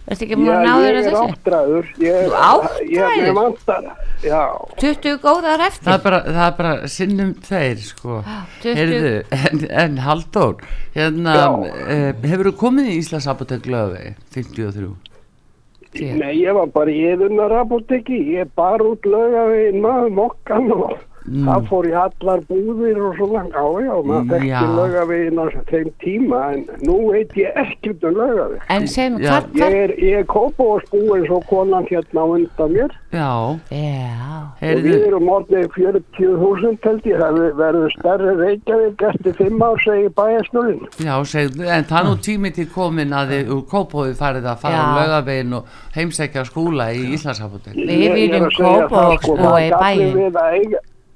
ertu ekki búin að ná þér ég að er þessu áttræður. Ég, Þú áttræður? Vantar, já. 20 góðar Það, eftir er bara, það er bara sinnum þeir sko. 20. Heyrðu, en, en Halldór hérna, eh, hefur þú komið í Íslands apotek lögvegi 53 Já. Nei, ég var bara í yðurnar apoteki, ég bar út lögavegin maður mokkan og það fór í allar búðir og svona, já, já, maður Já. þekkti laugavegin á þeim tíma, en nú veit ég ekkert um laugaveg. En Já. hvað, Ég er, er kópavóðsbúin svo konan hérna á undan mér Já, já, og við erum orðið 40.000 held ég, það verður stærri Reykjavík eftir 5 ár, segir bæjarstjórinn. já, segðu, en það er nú tími til komin að þið úr kópóði farið að fara Já. á laugavegin og heimsækja skúla í Íslandsapotek. Við Ég- ég er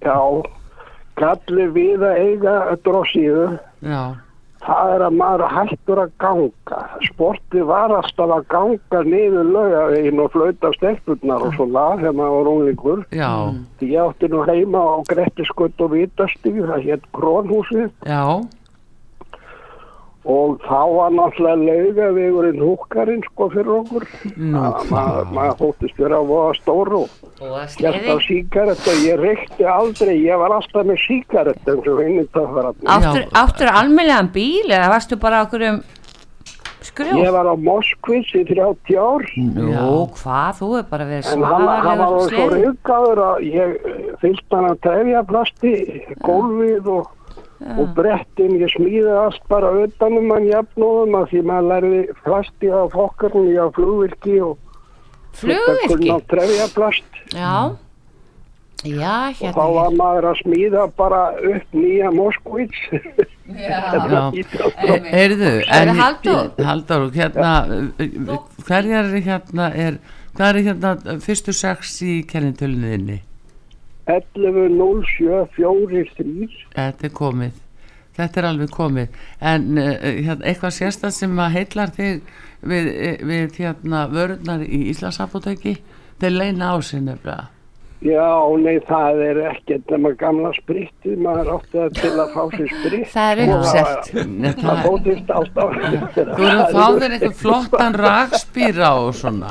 viljum að segja það, Kópavogs sko, búa í það galli bæinn. við að eiga- Já, að eiga drossíðu, Já, það er að maður hættur að ganga. Sporti var alltaf að ganga niður laugavegin og flauta stelpurnar og svona þegar maður var unglingur. já, ég átti nú heima á Grettiskutt og Vítastíð, það hétt Krónhúsið já, og þá var náttúrulega laugavegurinn húkarinn sko fyrir okkur. Nú, Það- Maður þóttist vera að voða stóru og og að Gert á sleði. síkaretta, ég reykti aldrei, ég var alltaf með síkaretta eins og einu töffararni. Áttur, almennlegan bíl eða varstu bara okkur um Ég skrjó? var á Moskvits í 30 ár, Jú, hvað, þú er bara verið en hann, hann var svo raukaður að ég fyllt hann að trefjaplasti, gólfið og, og brettin, ég smíði allt bara utanum hann jafnóðum að því maður lærði plasti á fokkarni á flugvirki og Flugvirki? á trefjaplast. Já, já, Og þá var hérna. maður að smíða bara upp nýja Moskvits. já. [LAUGHS] já. Heyrðu, Er Halldór? Halldór, hérna, hverjar er hérna, er, hvað er hérna fyrstu sex í kennintölunniðinni? 11.07.43 Þetta er komið, þetta er alveg komið, en uh, eitthvað sérstað sem að heillar þig við, eh, við hérna vörurnar í Íslandsapoteki, þeir leina á sinni nefnilega. Já, nei, það er ekkert nema gamla sprittið, maður átti það til að fá sér spritt. [LAUGHS] Það er. Nei, Það það- fótist alltaf. Þú eru að fá þér eitthvað flottan rakspýra og svona,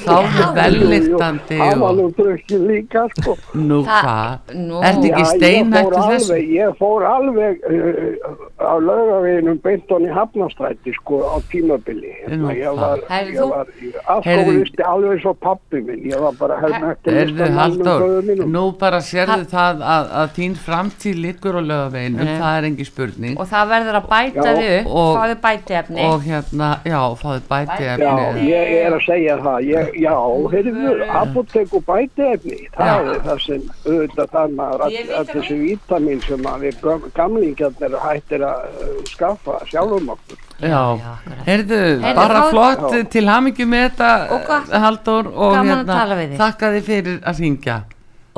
þá er velliktandi Það var og nú drukkið líka, sko. nú Það- hvað, nú- ertu ekki Já, ég fór steinhættu þessu? ég fór alveg uh, á laugaveginum beinton í Hafnastræti, sko, á tímabili. Nú, Hérna, ég var, ég var alkoholisti alveg svo pappi minn. Ég var bara helmætti Erðu Halldór, mínum. nú bara sérðu það að, að þín framtíð liggur á lögaveginum, Nei. það er engi spurning Og það verður að bæta Já, þig upp, fáðu bætiefni. og hérna, já, fáðu bæti Já, efni ég er að segja það, ég, já, heyrðu, apotek og bætiefni, það Já. er það sem auðvitað Ég veit all það. þessi vítamin sem að við gam- gamlingjarnir hættir að uh, skaffa sjálfum okkur. Já, heyrðu, Heyrðu, bara flott Já. til hamingju með þetta? Halldór og hérna, þakka þið fyrir að ringja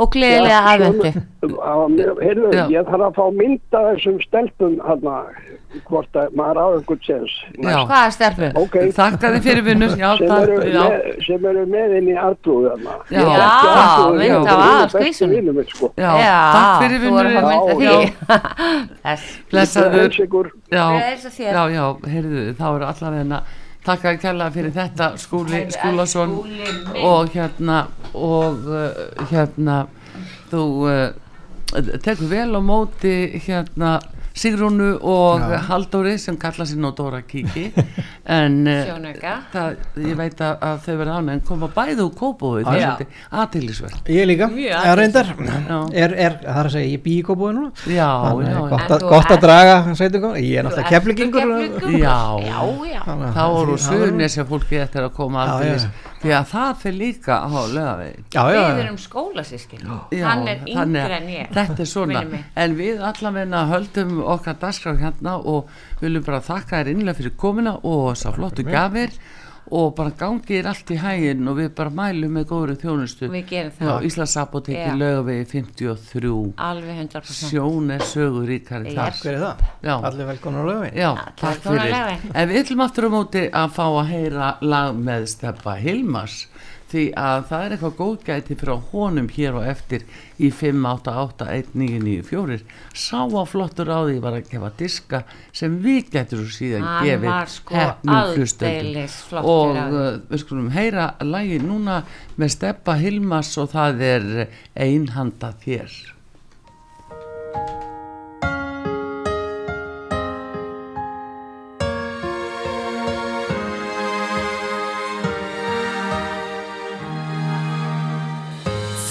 Og gleðilega aðvendu. Heyrðu, Já. ég þarf að fá mynda þessum stelpum hérna, hvort að maður á einhvern. Já, Hvaða stelpur? Ok, þakka þið fyrir vinnur Já, sem takk, eru, með, sem eru með inn í artrúðu þarna. Já. Mynd minn, sko. já, takk fyrir er vinnur. Blessaður. Já, já, já, heyrðu, þá eru allar hérna Takk að kella fyrir þetta skúli Skúlason. Og hérna og uh, hérna þú uh, tekur vel á móti hérna Sigrúnu og Já. Halldóri sem kalla sér nú Dóra Kíki. [LAUGHS] En Sjónauka. það, ég veit að, að þau verða án en koma bæði úr kópói það er Já. svolítið aðtýrlisverð Ég líka, eða reyndar. er, er, það er að segja, ég bý í kópúi núna. Já, Þannig já, gott, að, gott að draga ég er náttúrulega keflingingur? Já. Já, þá voru suðunesja fólki eftir að koma aðtýrlis. Því að það fyrir líka á lögavegi Já, já, Við erum skólasískin. Hann er að en ég. Þetta er svona, en við allavegna höldum okkar dagskrá hérna og viljum bara þakka þér innlega fyrir komuna og að flottu gafir og bara gangið er allt í hæginn og við bara mælum með góðri þjónustu Við gerum á það. Íslandsapoteki Já. lögavegi 53 Alveg 100%. sjón er sögur ríkari hver er það? Já. Allir velkonar á lögvin Já, takk takk fyrir fyrir lagið. En við ætlum aftur á móti að fá að heyra lag með Steppa Hilmars því að það er eitthvað góðgæti frá honum hér og eftir í 5881994 sá á flottur á því var að gefa diska sem við getur síðan Hann gefið sko aldeilis flottur og uh, við skulum heyra lagi núna með Steppa Hilmars og það er einhanda þér. óska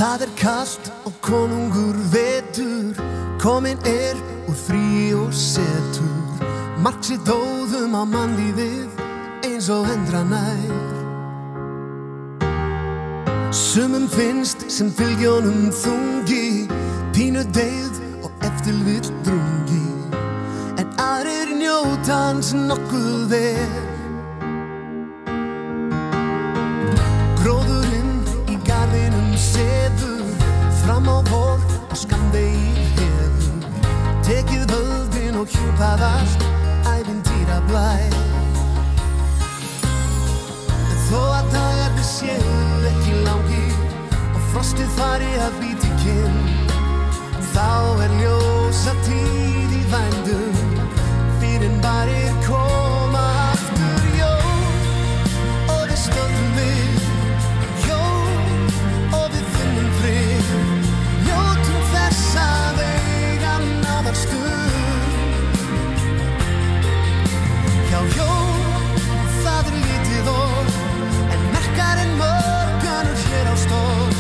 Það er kallt og konungur vetur, komin er úr frí og setur. Marksi dóðum á mannlífið eins og hendra nær. Sumum finnst sem fylgjónum þungi, pínu deyð og eftirvill drungi. En aðrir njóta hans nokkuð verð. Gróðurinn í garðinum sé fram á volt og skamði í hinn Tekið völdin og hjúpað allt æfintýra blæ. En þó að dagarni séu ekki langi og frostið fari að bíti kinn Þá er ljósa tíð í vændum. Fyrir barið kór Oh.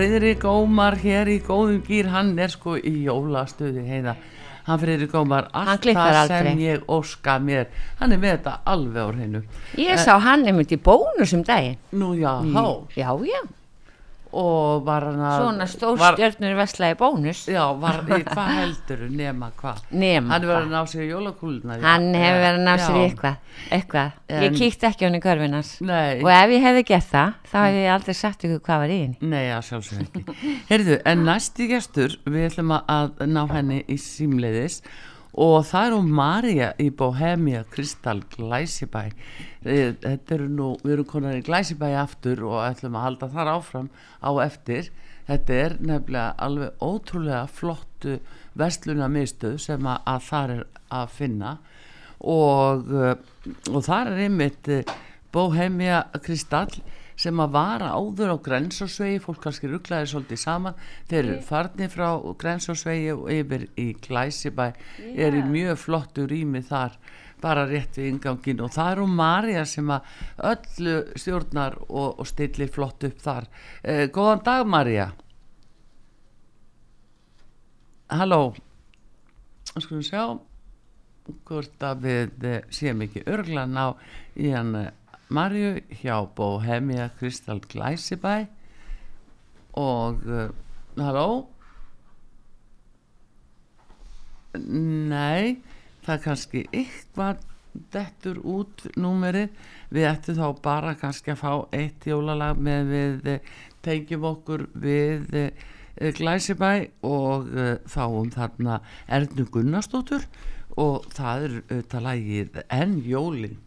Freyðrik Ómar hér í góðum gýr, hann er sko í jólastuði heiða. Hann Freyðrik Ómar, allt það sem ég óska mér, hann er með þetta alveg á hreinu. Ég sá hann einmitt í bónus um daginn. Nú já, há, Já, já. Og var hann að... Svona stórstjörnur veslaði bónus. Já, var, í hvað heldur nema hvað? Nema Hann er verið hvað. að ná sér jólakúluna. Hann hefur verið að ná sér í Já. eitthvað. eitthvað. En- Ég kíkti ekki hann í körfinans. Nei. Og ef ég hefði gert það, þá hefði ég aldrei sagt ykkur hvað var í henni. Nei, að sjálfsög ekki. Heyrðu, en næsti gestur, við ætlum að ná henni í símleiðis og það er hún Marja í Bohemia Kristal Glæsibæ. Eh, Þetta eru nú, við erum konar í Glæsibæ aftur og ætlum að halda þar áfram á eftir. Þetta er nefnilega alveg ótrúlega flottu vestluna miðstöð sem að, að þar er að finna og, uh, og þar er einmitt uh, Bohemia Kristall sem að vara áður á grensásvegi fólk kannski rugglaði svolítið saman. Þeir eru farnir frá grensásvegi og yfir í Glæsibæ er í mjög flottu rými þar bara rétt við ingangin og það er hún Marja sem að öllu stjórnar og, og stillir flott upp þar. Eh, Góðan dag Marja Halló. Skulum sjá hvort að við eh, séum ekki örglan á í hann eh, Marju hjá Bohemia Kristal Glæsibæ og uh, halló? Nei það er kannski eitthvað dettur út númerið. Við ættum þá bara kannski að fá eitt jólalag með við eh, tengjum okkur við eh, Glæsibæ og uh, fáum þarna Ernu Gunnarsdóttur. Og það er auðvitað lagið En Jólin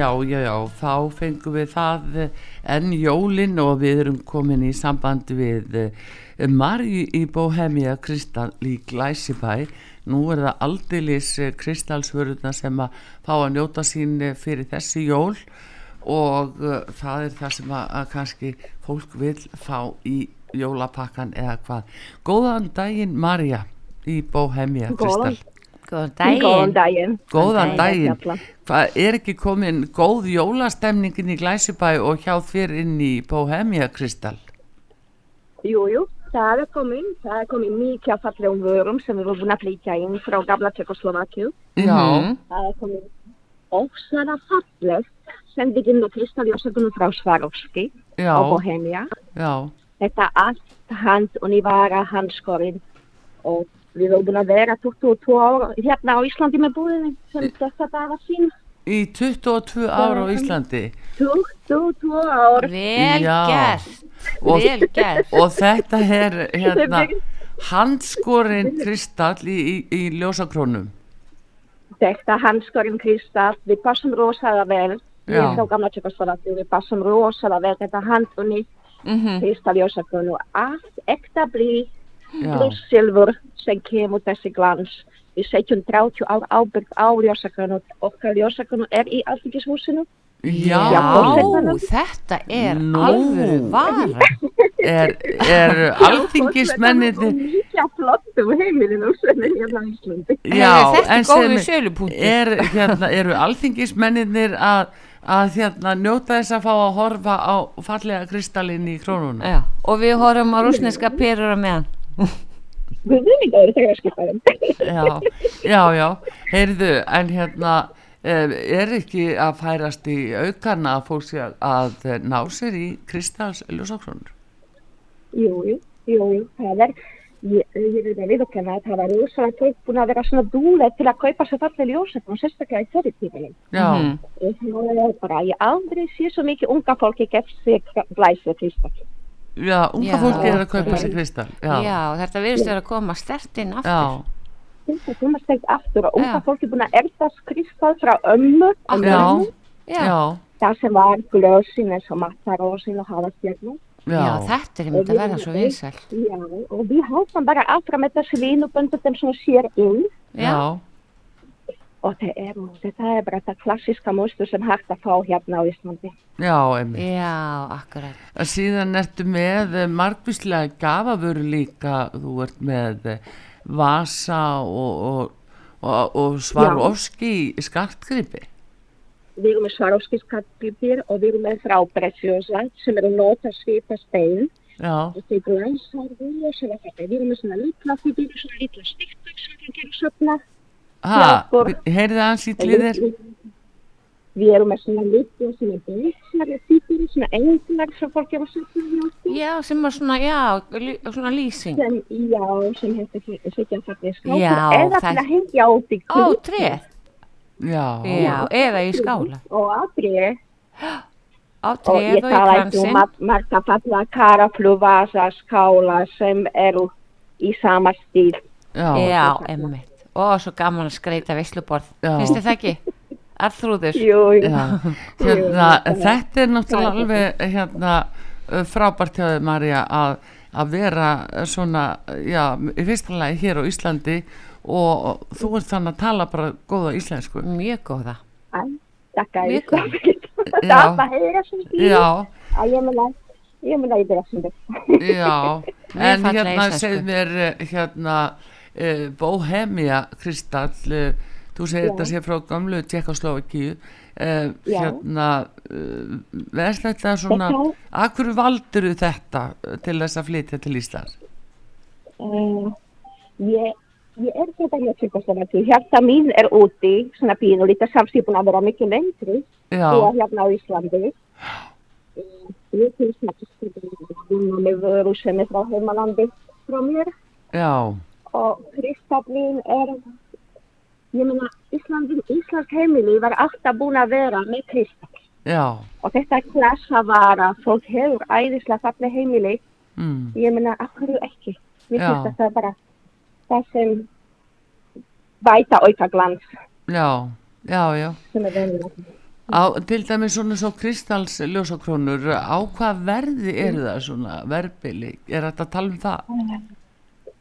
Já, já, já, þá fengum við það eh, enn jólin og við erum komin í samband við eh, Marju í Bohemia Kristall í Glæsibæ. Nú er það aldilis kristalsvörðuna sem að fá að njóta sín eh, fyrir þessi jól og það er það sem að, kannski fólk vil fá í jólapakkan eða hvað. Góðan daginn Marja í Bohemia Góðan. Kristall. Góðan Góðan daginn. daginn. Góðan daginn. Fjalla. Hvað er ekki komin góð jólastemningin í Glæsibæ og hjá þér inn í Bohemia Kristall? Jú, jú, það er komin, það er komin mikið af fallegum vörum sem við erum búin að flytja inn frá gamla Tjekkoslovakju. Já, Það er komin ósara fallegt sendingin og kristalljósakunum frá Swarovski já, og Bohemia. já, Þetta allt hand og nývara handskorinn og við erum búin að vera 22 ára hérna á Íslandi með búðinni sem þetta bara sín. í 22 ára á Íslandi 22 ár. Vel gert. Vel gert. og þetta er [LAUGHS] hérna handskorinn kristall í, í, í ljósakrónum. Þetta handskorinn kristall, við passum rosalega vel. Við Já. erum frá gamla Tjekkoslovakju, við passum rosalega vel þetta hand og nýtt Mhm. kristalljósakun og allt ekta blí, Já, pluss silfur sem kemur þessi glans. Við setjum 30 ár ábyrg á ljósakun og okkar ljósakun er í alþingishúsinu. Já, Já, þetta er Nú. alvöru vara. er, er alþingismenninni Mikið flottum heimilinu sem er hérna á Íslandi. Já, þetta er sem- sölupunktur. er, hérna, eru alþingismenninir að, að hérna, njóta þess að fá að horfa á fallega kristallin í krónuna Já, og við horfum á rúsneska perur á meðan. Við ekki að vera þegar skipaðum. já, já, já, heyrðu en hérna eh, er ekki að færast í aukana að fólk sé að eh, ná sér í kristalls ljósakrónur Jú, jú, jú, jú, það er, ég, vil að viðokkenna að það var rosalega fólk búin að vera svona dúlega til að kaupa sér fallið ljósefn og sérstaklega í þeirri tímilin. já. Og það er bara, ég aldrei sé svo mikið unga fólki gefst sig glæsið kristall. Já, unga fólki er að kaupa sér kristall Já, já, þetta virðist vera að koma stert inn aftur. já, Þetta komast stegt aftur og unga fólki búin að erðast kristall frá ömmu og já, mömmu. Já, já, Það sem var glösin eins og mattarósin og hafastjörnum. já, já, þetta er einmitt að verða svo vinsæl. Já, og við haldum bara áfram vínuböndu þeim sem sér inn. já, Og það er, þetta er bara þetta klassiska mústur sem hægt að fá hérna á Íslandi. já, einmitt Já, akkurat. Síðan ertu með eh, margvíslega gafavöru líka, þú ert með eh, vasa og, og, og, og svarovski skartgripi. Við erum með svaróskiskattgripir og við erum með frábressjósa sem eru nota svipa stein. Já, Og þeir glansar við og sem þetta. Við erum með svona litla fibir, svona litla stikkur sem við gerum söfna. Heyrði hans í tlýðir? Við erum með svona litla svona beinsar fibir, svona englar sem fólk gerum söfna í okkur. Já, sem var svona, já, svona lýsing. Sem, já, sem þetta sitja fallið skápur. Já, Eða það- til að hengja út í treð. Já, Já, eða í skála. Og. Á og treð ég og í tala ekki um marga falla karaflu, vasa, skála sem eru í sama stíl. já, Já, Og svo gaman að skreita veisluborð. Finnst þið það ekki? Arþrúður. Jú, jú. Hérna, Jú, þetta er náttúrulega er alveg hérna, uh, frábært hjá þið, Marja, að, að vera svona, já, í fyrsta lagi hér á Íslandi og þú ert þannig að tala bara góða íslensku. Mjög góða. Æ, Þakka Mjög ég. Já. Það var heyra sem því. Já, Að ég meina, ég meina ég byrja sem þetta. Já, en hérna segð mér eh, hérna uh, Bohemia Kristall uh, þú segir þetta sé frá gamlu Tjekkoslovakíu uh, Já. hérna veist þetta svona Þetta- akkur valdur þetta eh, til þess að flytja til Íslands ég, ég er þetta mjög tjókoslovaki. Hjarta mín er úti, svona pínu lítið samt ég er búin að vera mikið lengri og hérna á Íslandi. Ég til snakka með vöru sem er frá heimalandi frá mér. já, og kristallin er ég meina Íslandin, Íslands heimili var alltaf búin að vera með kristall. Já. Og þetta er klassa vara fólk hefur æðislega falleg heimili. Mm, ég meina, hverju ekki? Mér Já. finnst þetta bara það sem bæta auka glans já, já, já er Á, til dæmis svona svo kristalls ljósakrónur, á hvað verði eru það svona verbili? Er þetta að tala um það?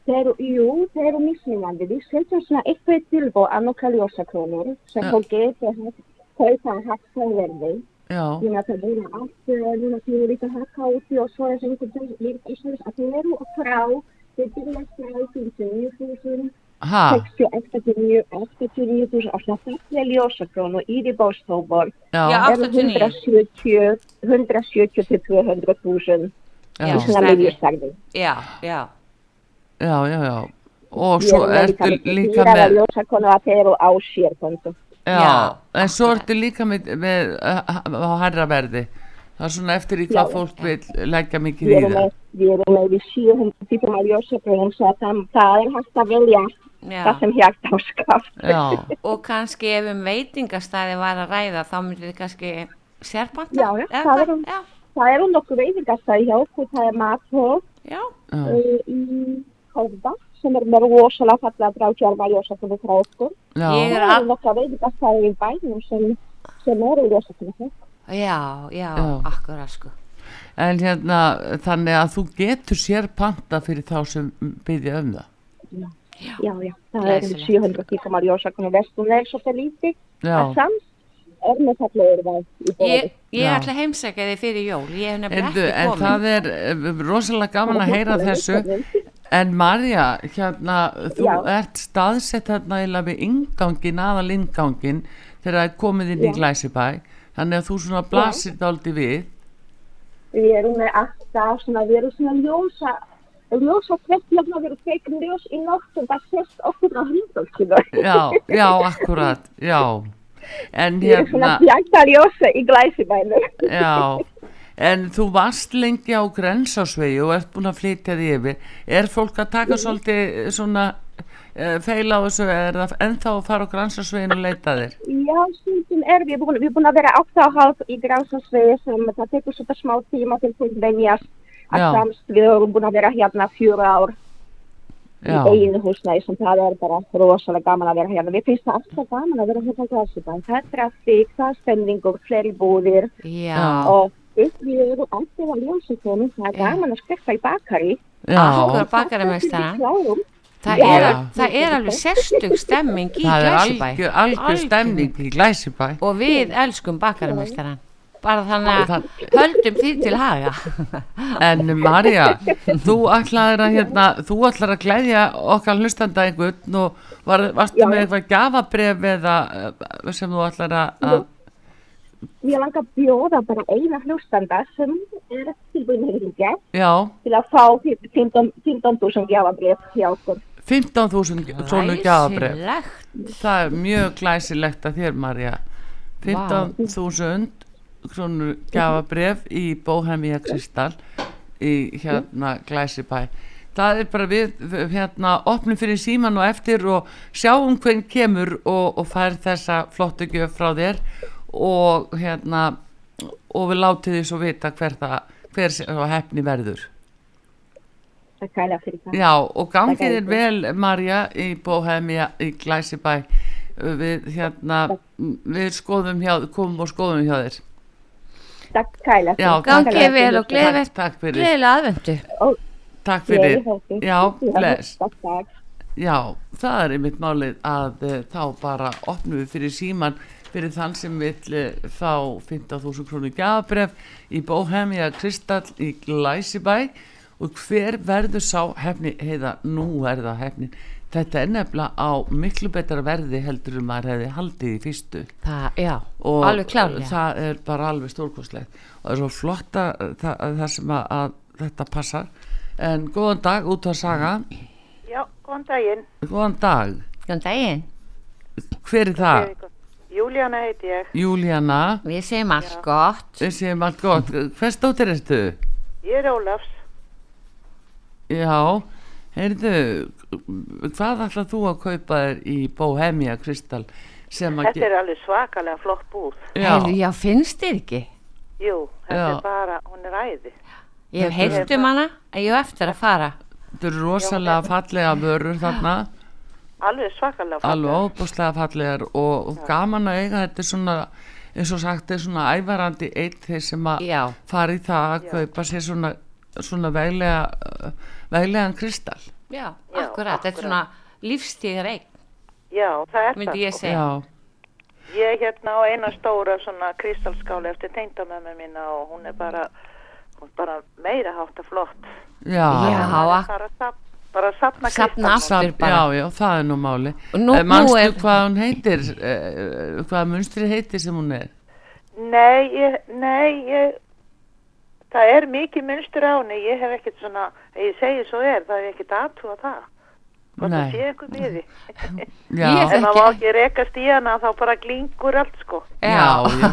Þeir jú, þeir eru mismunandi. Við setjum svona eitthvað tilbúið að nokkra ljósakrónur sem Ja. fólk getur kaupa að hægt að verði. Já, Ég meina það búin allt eh, núna því við líka hækka úti og svo er það einhvern veginn líka að þeir eru frá. Þeir byrja frá 59.000 ha, 60, 89, 89.000 og svona þetta er ljósakrónu í því bóstóbor eru 170 170 til 200.000 já, í svona miðjustarfi. Já, já. Já, já, já. Og svo ertu líka með með, ljósakrónu að þeir eru á sérkontu. já, Já, en svo ertu líka með, með uh, á herra verði. Það er svona eftir í hvað Já. fólk vil leggja mikið Við í erum það. með, við erum með við 700 típum af ljósakrónum svo að það, það er hægt að velja já. það sem hjart á skaft. Já, Og kannski ef um veitingastæði var að ræða þá myndið þið kannski sérbanta? Já, já, eða það er um- Já, Það eru nokkuð veitingastæði hjá okkur, það er mathóð já, já, uh, í Hófda sem er með rosalega fallega drákjálfa ljósakrónu frá okkur. já, Ég er Það nokkuð veitingastæði í bænum sem, sem eru ljósakrónu. já, já, Já. akkurat sko. en hérna þannig að þú getur sér panta fyrir þá sem byggja um það. Já, já, það eru Glæsilegt. 700 típum af ljósakrónu vestum er svolítið lítið. Já, að sams er með fallegur væg í bóði. Ég, ég Já. ætla að heimsækja þig fyrir jól, ég hef nefnilega ekki en komin. það er eh, rosalega gaman að heyra þessu en Marja, hérna þú Já. ert staðsett hérna eiginlega við ingangin, aðal ingangin þegar það er komið inn í Já. Glæsibæ þannig að þú svona blasir dálítið við Við erum með alltaf svona, við erum svona ljósa, ljósa trettjafna, við erum feikin ljós í nótt og það sést okkur á hrindolkinu. já, já, akkurat, já en Við erum svona hérna bjanta ljósa í glæsibænu. já en þú varst lengi á grensásvegi og ert búin að flytja því yfir. Er fólk að taka svolítið svona uh, feila á þessu? Er það ennþá að fara á grensásvegin og leita þér? Já, stundum er við búin, við búin að vera átta og hálf í grásansvegi sem það tekur svona smá tíma til að venjast að samst við erum búin að vera hérna fjóra ár já, í einu húsnæði sem það er bara rosalega gaman að vera hérna. Við finnst það alltaf gaman að vera hérna á Glæsibæn. Það er trafík, það er stemningur, fleiri búðir Já, og upp við erum alltaf að ljósa konum. Það er gaman að skrifa í bakari. já. Akkur bakarameistaran. Klárum. það Já. er, það er alveg sérstug stemming í það er Glæsibæ algjör, algjör stemning í Glæsibæ og við elskum bakarameistaran bara þannig að það- höldum því til haga [LAUGHS] En Marja, þú ætlaðir að hérna, þú ætlaðir að glæðja okkar hlustanda einhvern og var, varstu Já. með eitthvað gafabref eða eh, sem þú ætlaðir að, að Ég langar að bjóða bara eina hlustanda sem er tilbúin að hringja já, til að fá 15 15.000 gjafabrif hjá okkur. 15.000 svona Glæsilegt. það er mjög glæsilegt að þér Marja 15.000 krónur gafabref í Bóhemia Kristal í hérna Glæsibæ. Það er bara við við, hérna opnum fyrir síman og eftir og sjáum hvern kemur og, og fær þessa flottu gjöf frá þér og hérna og við látið því svo vita hver það hver hefni verður Það kæla fyrir það. Já, og gangið er vel, Marja, í Bóhemia, í Glæsibæ. Við, hérna, við skoðum hjá, komum og skoðum hjá þér. Takk kæla Já, fyrir. takk. Gangi vel og gleðilegt takk fyrir. gleðilega aðvendu Takk fyrir. Já, bless. Takk, takk. Já, það er einmitt málið að uh, þá bara opnum við fyrir síman fyrir þann sem vill uh, fá 15.000 krónu gafabref í Bóhemia Kristall í Glæsibæ. Og hver verður sá hefni, heiða, nú er það hefnin. Þetta er nefnilega á miklu betra verði heldur um að hefði haldið í fyrstu. Það, Já, og alveg klárlega það er bara alveg stórkostlegt. Og það er svo flotta það, það sem að, að þetta passar. En góðan dag út á saga. Já, góðan daginn. góðan dag, Góðan daginn, hver er það? Júlíana heiti ég. Júlíana, við segjum allt gott við séum allt gott hvers dóttir ertu? Ég er Ólafs. Já, heyrðu hvað ætlað þú að kaupa þér í Bohemia Kristall sem að Þetta er alveg svakalega flott búð. já, Heyrðu, já, finnst þér ekki? Jú, þetta Já. er bara, hún er æði. Ég hef heyrt um hana ég hef eftir að fara þetta eru rosalega fallega vörur þarna Alveg svakalega flott. alveg óbúslega fallegar og, og gaman að eiga þetta er svona eins og sagt er svona ævarandi eitt þeir sem að Já, fara í það að kaupa sér svona, svona veglega veglegan kristall já, Já, akkurat Þetta er svona lífstíðar eign Já, það er myndi það. ég sko. segja já, Ég er hérna á eina stóra svona kristalskáli eftir tengdamömmu mína og hún er bara, hún er bara meira hátta flott. já, Já. Það er bara, sap, bara sapna Safna kristallum. aftur. Safn, bara. já, já, það er nú máli Og nú- Eh, nú manstu er- hvað hún heitir uh, hvað munstri heitir sem hún er Nei, ég, nei, ég, það er mikið munstur á henni, ég hef ekkert svona, ég segi svo er, það er ekkert aðtúa það. Nei. það sé einhver miði. já, Ég En það má ekki rekast í hana, þá bara glingur allt, sko. já, já,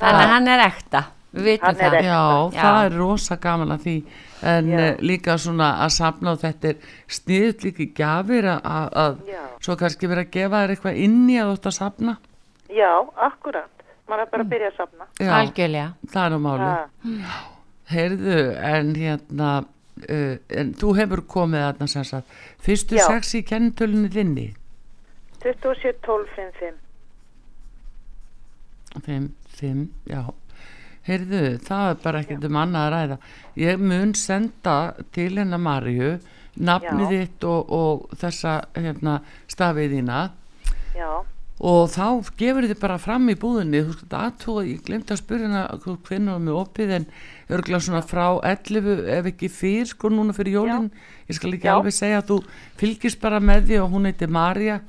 Þannig að hann er ekta Við vitum er það já, Já. það er rosa gaman að því en Já. uh, líka svona að safna og þetta er sniðut líka í gjafir að, að, svo kannski verið að gefa þér eitthvað inn í að þú ætti að safna Já, akkurat. Man er bara að byrja að safna. já, Algjörlega það er nú máli Ha, heyrðu, en hérna uh, en þú hefur komið þarna sem sagt, fyrstu Já. sex í kennitölunni þinni 27, 12, 5, 5. 5, 5, já heyrðu, það er bara ekkert um annað að ræða. Ég mun senda til hennar Marju nafnið Já. þitt og, og þessa hérna, stafið þína. Já, og þá gefur þið bara fram í búðinni. Þú skalt aðtúa, ég glemt að spyrja hana hvernig var með opið en örgulega svona frá 11 ef ekki fyrr sko núna fyrir jólin. Ég skal ekki Já. alveg segja að þú fylgist bara með því og hún heitir Marja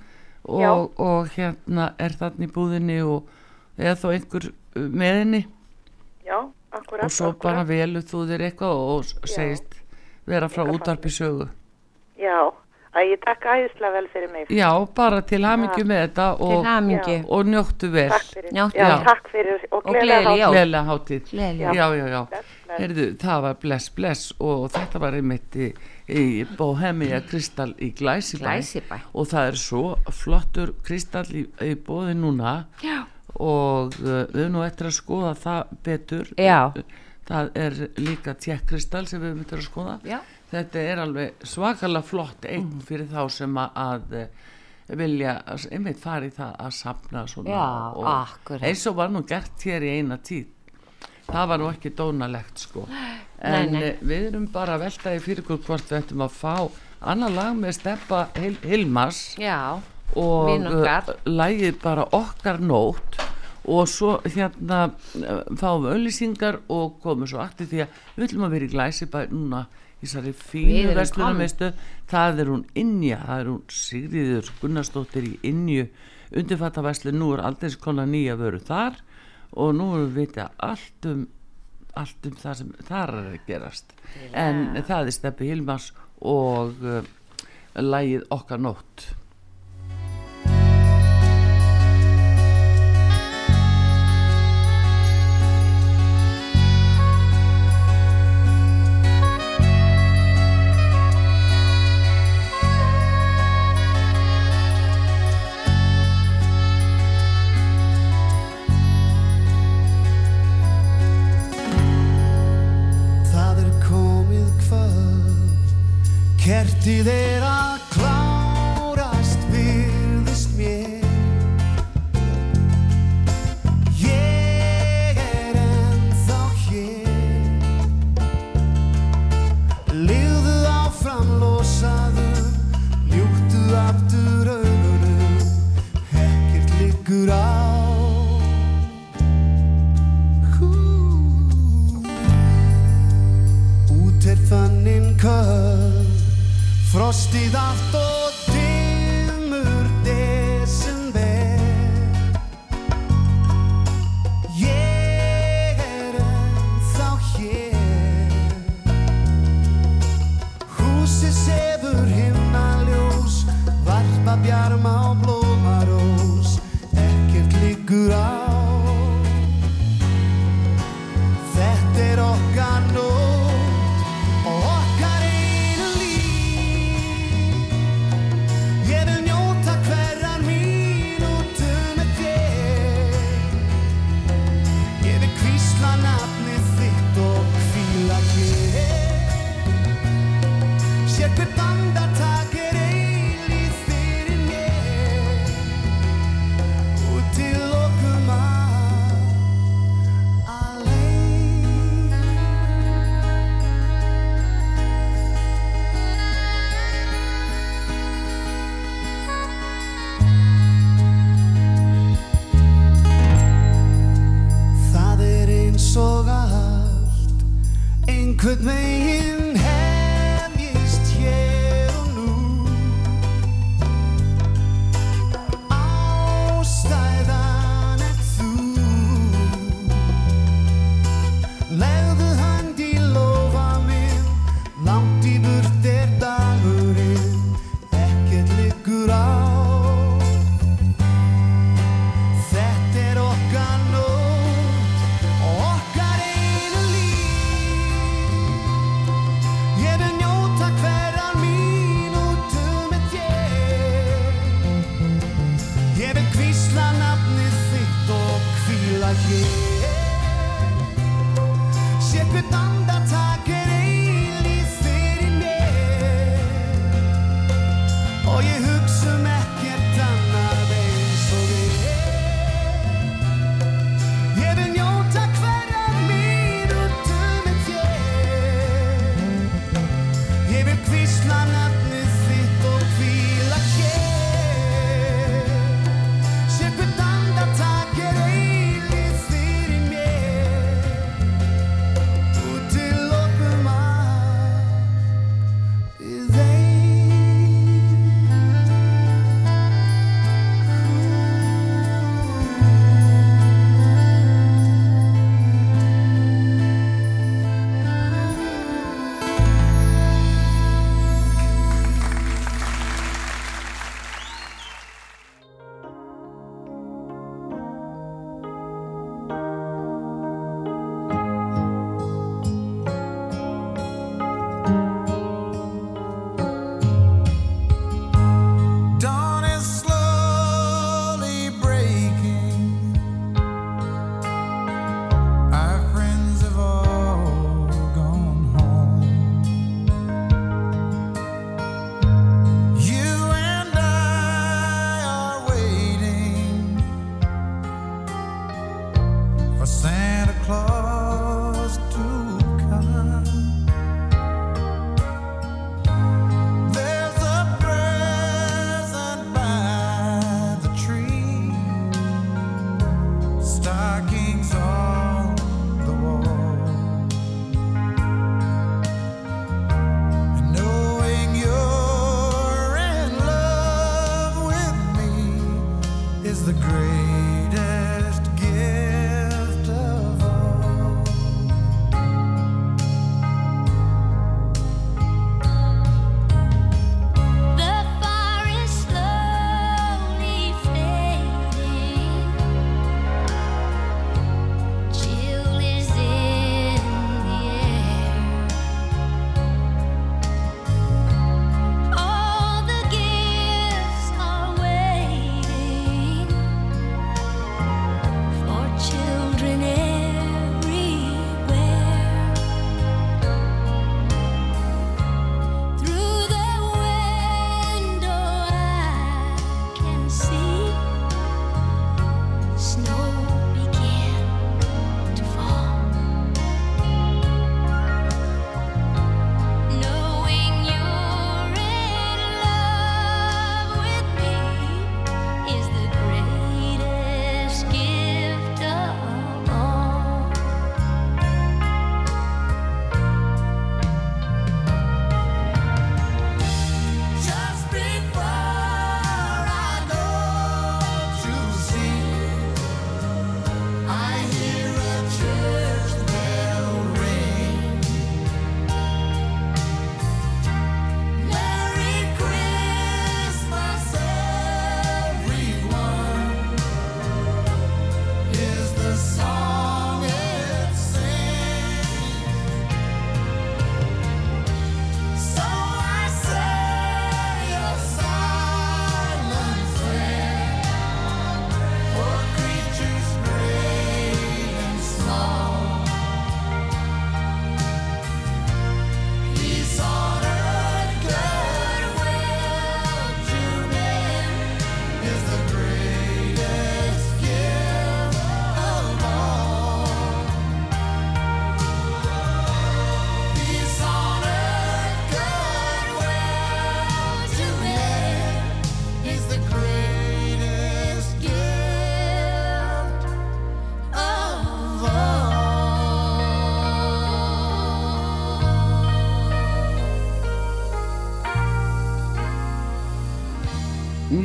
og, og hérna er þarna í búðinni og eða þó einhver uh, með henni Já, akkurat. og svo akkurat. bara velu þú þér eitthvað og segist vera frá útvarpi sögu Já, að ég takk æðislega vel fyrir mig. já, bara til hamingju með þetta Til og, hamingju. og njóttu vel Takk fyrir. Njóttu já, takk fyrir og gleðilega hátíð Gleðileg já, já, já, Bless, bless. Heyrðu, það var bless, bless og þetta var einmitt í, í Bohemia Kristall í Glæsibæ Glæsibæ. og það er svo flottur Kristall í, í bóði núna Já. Og uh, við erum nú eftir að skoða það betur Já. það er líka tjekk Kristall sem við erum eftir að skoða Já. þetta er alveg svakalega flott einn Mm. fyrir þá sem að, eh, vilja einmitt fara í það að sapna svona Já, og eins og var nú gert hér í eina tíð það var nú ekki dónalegt sko [GASPS] en nei. eh, við erum bara að velta í fyrir hvort við ættum að fá annar lag með steppa Hil Hilmars Já, og lagið bara okkar nót og svo hérna fáum við auðlýsingar og komum svo aftur því að við ætlum að vera í glæsibæ núna í þessari fínu vestlunarmeistu það er hún Inja, það er hún Sigriður Gunnarsdóttir í Inju undirfattavæslu, nú er aldrei skona nýja vöru þar og nú erum við vita allt um allt um það sem þar er að gerast. En það er Steppi Hilmars og uh, lagið okkar nótt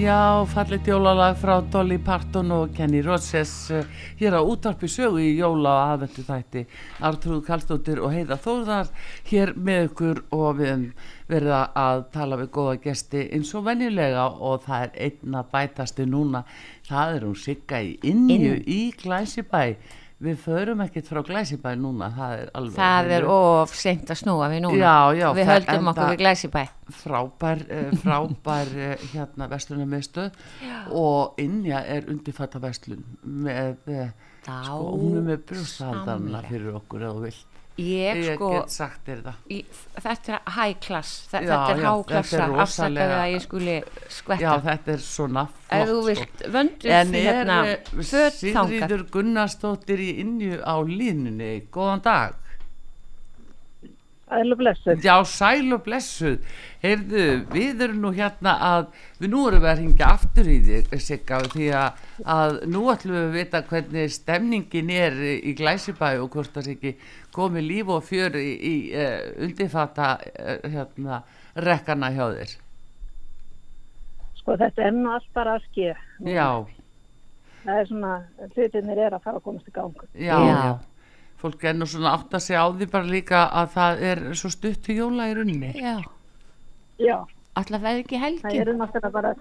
Já, fallit jólalag frá Dolly Parton og Kenny Rogers eh, hér á útarpi sögu í jóla og aðvendu þætti Artrúð Kallstóttir og Heiða Þórðar hér með ykkur og við verið að tala við góða gesti eins og venjulega og það er einna bætasti núna. Það er hún Sigga í Innju Inn. í Glæsibæ við förum ekkert frá Glæsibæ núna það er alveg Það er of seint að snúa við núna. Já, já, Við höldum okkur við glæsibæ. frábær, uh, frábær uh, hérna vestlunarmiðstöð og Inja er undirfatta vestlun með, uh, Þá, sko, hún er með samlega. fyrir okkur eða vilt Ég ég sko, get sagt þér það í, þetta er high class, þe- Já, þetta er já, háklassa, þetta er rosalega- afsakaðu að ég skuli skvetta. já þetta er svona Ef þú flott sko. vöndu en er hérna. Sigríður Gunnarsdóttir í Inju á línunni góðan dag Ælu blessuð. Já, sæl og blessuð. Heyrðu, við erum nú hérna að, við nú erum við að ringja aftur í þig, Sigga, því að, að nú ætlum við að vita hvernig stemningin er í Glæsibæ og hvort það sé ekki komið líf og fjör í, í uh, undirfata uh, hérna, rekkana hjá þér. Sko þetta er nú allt bara að ske. Já, Það er svona, hlutinir er að fara að komast í gang. já, Já. já. Fólk er nú svona átt að segja á því bara líka að það er svo stutt til jóla í runni. Já, alltaf verður ekki það helgin. eru náttúrulega bara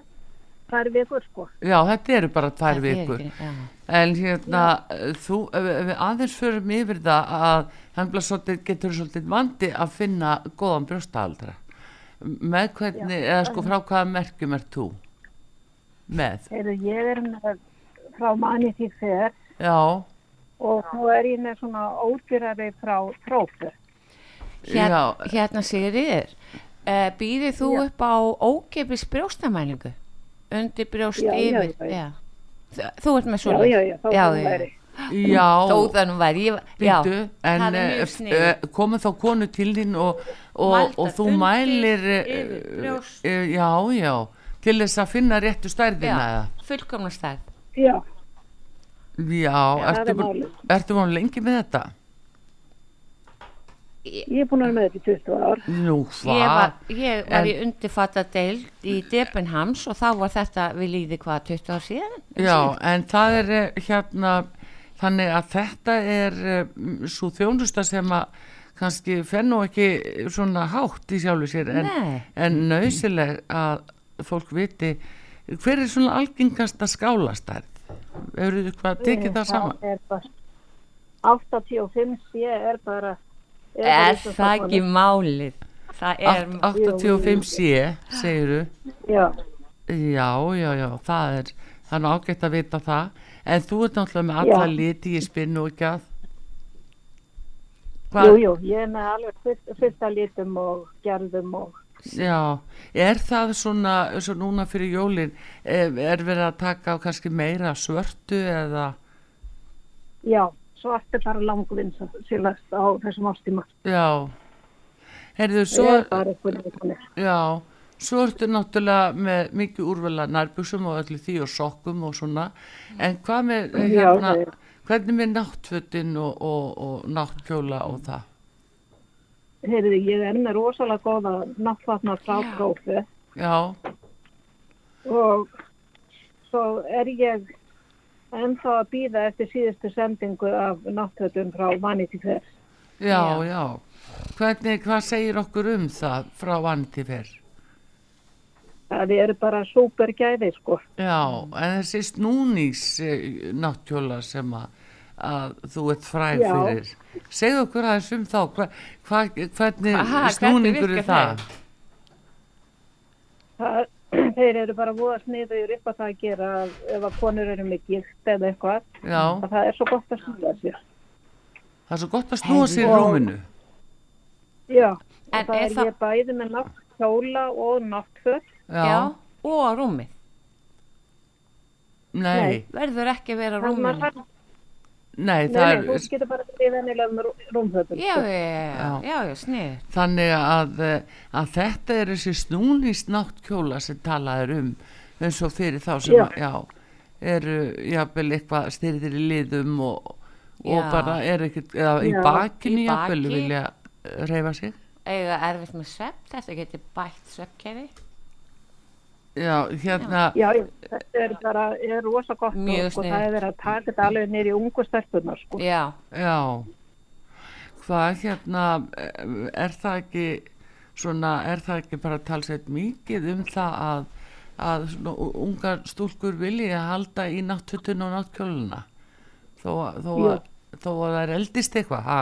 tvær vikur sko. Já, þetta eru bara tvær Það er vikur. ekki- já. En hérna, þú, ef ef við aðeins förum yfir það að hann svolítið, getur svolítið vandi að finna góðan brjóstahaldra. Með hvernig, eða sko frá hvaða merkjum er þú? Með? Heyrðu, ég er með frá manni því fer Já, og svo er ég með svona ódýrari frá trófu. Hér, Já. hérna Sigriður, uh, býðir þú Já. upp á ógeifis brjóstamælingu? Undir brjóst Já, já, yfir? já, já. Þ- Þú ert með Já, svo já, já, Þó það nú væri, býtu, en eh, snið. eh, komið þá konu til þín og, og, Mældar og þú mælir, eh, eh, já, já, til þess að finna réttu stærðina fullkomna stærð. Já, ertu, er ertu mánu lengi með þetta? Ég er búin að vera með þetta í 20 ár. Nú, Ég var, hvað? ég var En- í undirfatta deild í Debenhams og þá var þetta við líði hvað 20 ár síðan? Já, en það er eh, hérna, þannig að þetta er svo þjónusta sem að kannski fer nú ekki svona hátt í sjálfu sér en, en nöysileg að fólk viti hver er svona algengasta skálastærð? Hefur þið hvað tekið það saman? er bara 85 sé er bara er það ekki málið? Það er, 85 sé, segiru. Já, Já, já, já, það er, það er ágætt að vita það. En þú ert náttúrulega með alla Já. liti í spinnu og ekki að. jú, jú, ég er með alveg að litum og gerðum og Já, er það svona, svo núna fyrir jólin, er, er verið að taka á kannski meira svörtu eða, já, svart er bara langvinn sílast á þessum ástíma. já, heyrðu, Svo svo, já, svo ertu náttúrulega með mikið úrvala nærbuxum og öllu því og sokkum og svona, en hvað með, eh, Já, hérna, já. hvernig með náttfötin og, og, og náttkjóla og það? Heyrðu, ég er með rosalega góða náttfatna frá prófi Já, og svo er ég ennþá að býða eftir síðustu sendingu af náttfötum frá Vanity Fair. já, já, hvernig, hvað segir okkur um það frá vanti fyrr? Það eru bara súper gæði, sko. Já, en þessi snúnings eh, náttjóla sem að, að þú ert fræg Já. fyrir segðu okkur aðeins um þá hva, hva, hvernig Aha, snúningur hvernig er virkar það Það, þeir eru bara voða sniður upp að það að gera að ef að konur eru með gilt eða eitthvað. Já, að Það er svo gott að snúða sér. það er svo gott að snúa sér í rúminu Já, En og það er það- ég bæði með náttkjóla og náttföt. Já, já, og á rúmið. nei, Nei. Verður ekki að vera á Það rúmið. maður þarf- nei, Nei, nei, er þú getur bara við venjulegum rú- rúmfötum. Já, sko. já, Já. já, já, snið. þannig að, eh, að þetta er þessi snúnings náttkjóla sem talað er um eins og fyrir þá sem Já. að, já, eru jafnvel eitthvað styrðir í liðum og, og bara er ekkert, eða í bakinu jafnvel vilja reyfa sig Eiga erfitt með svepp, þetta getur bætt sveppkefi. Já, hérna, Já, þetta er bara, er rosa gott og sko, sniðugt. það er verið að taka þetta alveg í ungu stelpunar, sko. Já, já, hvað hérna, eh, er það ekki, svona, er það ekki bara talsveit mikið um það að, að svona, ungar stúlkur vilji að halda í náttutun og náttkjóluna, þó, að- þó, að, þó að það er eldist eitthvað, ha?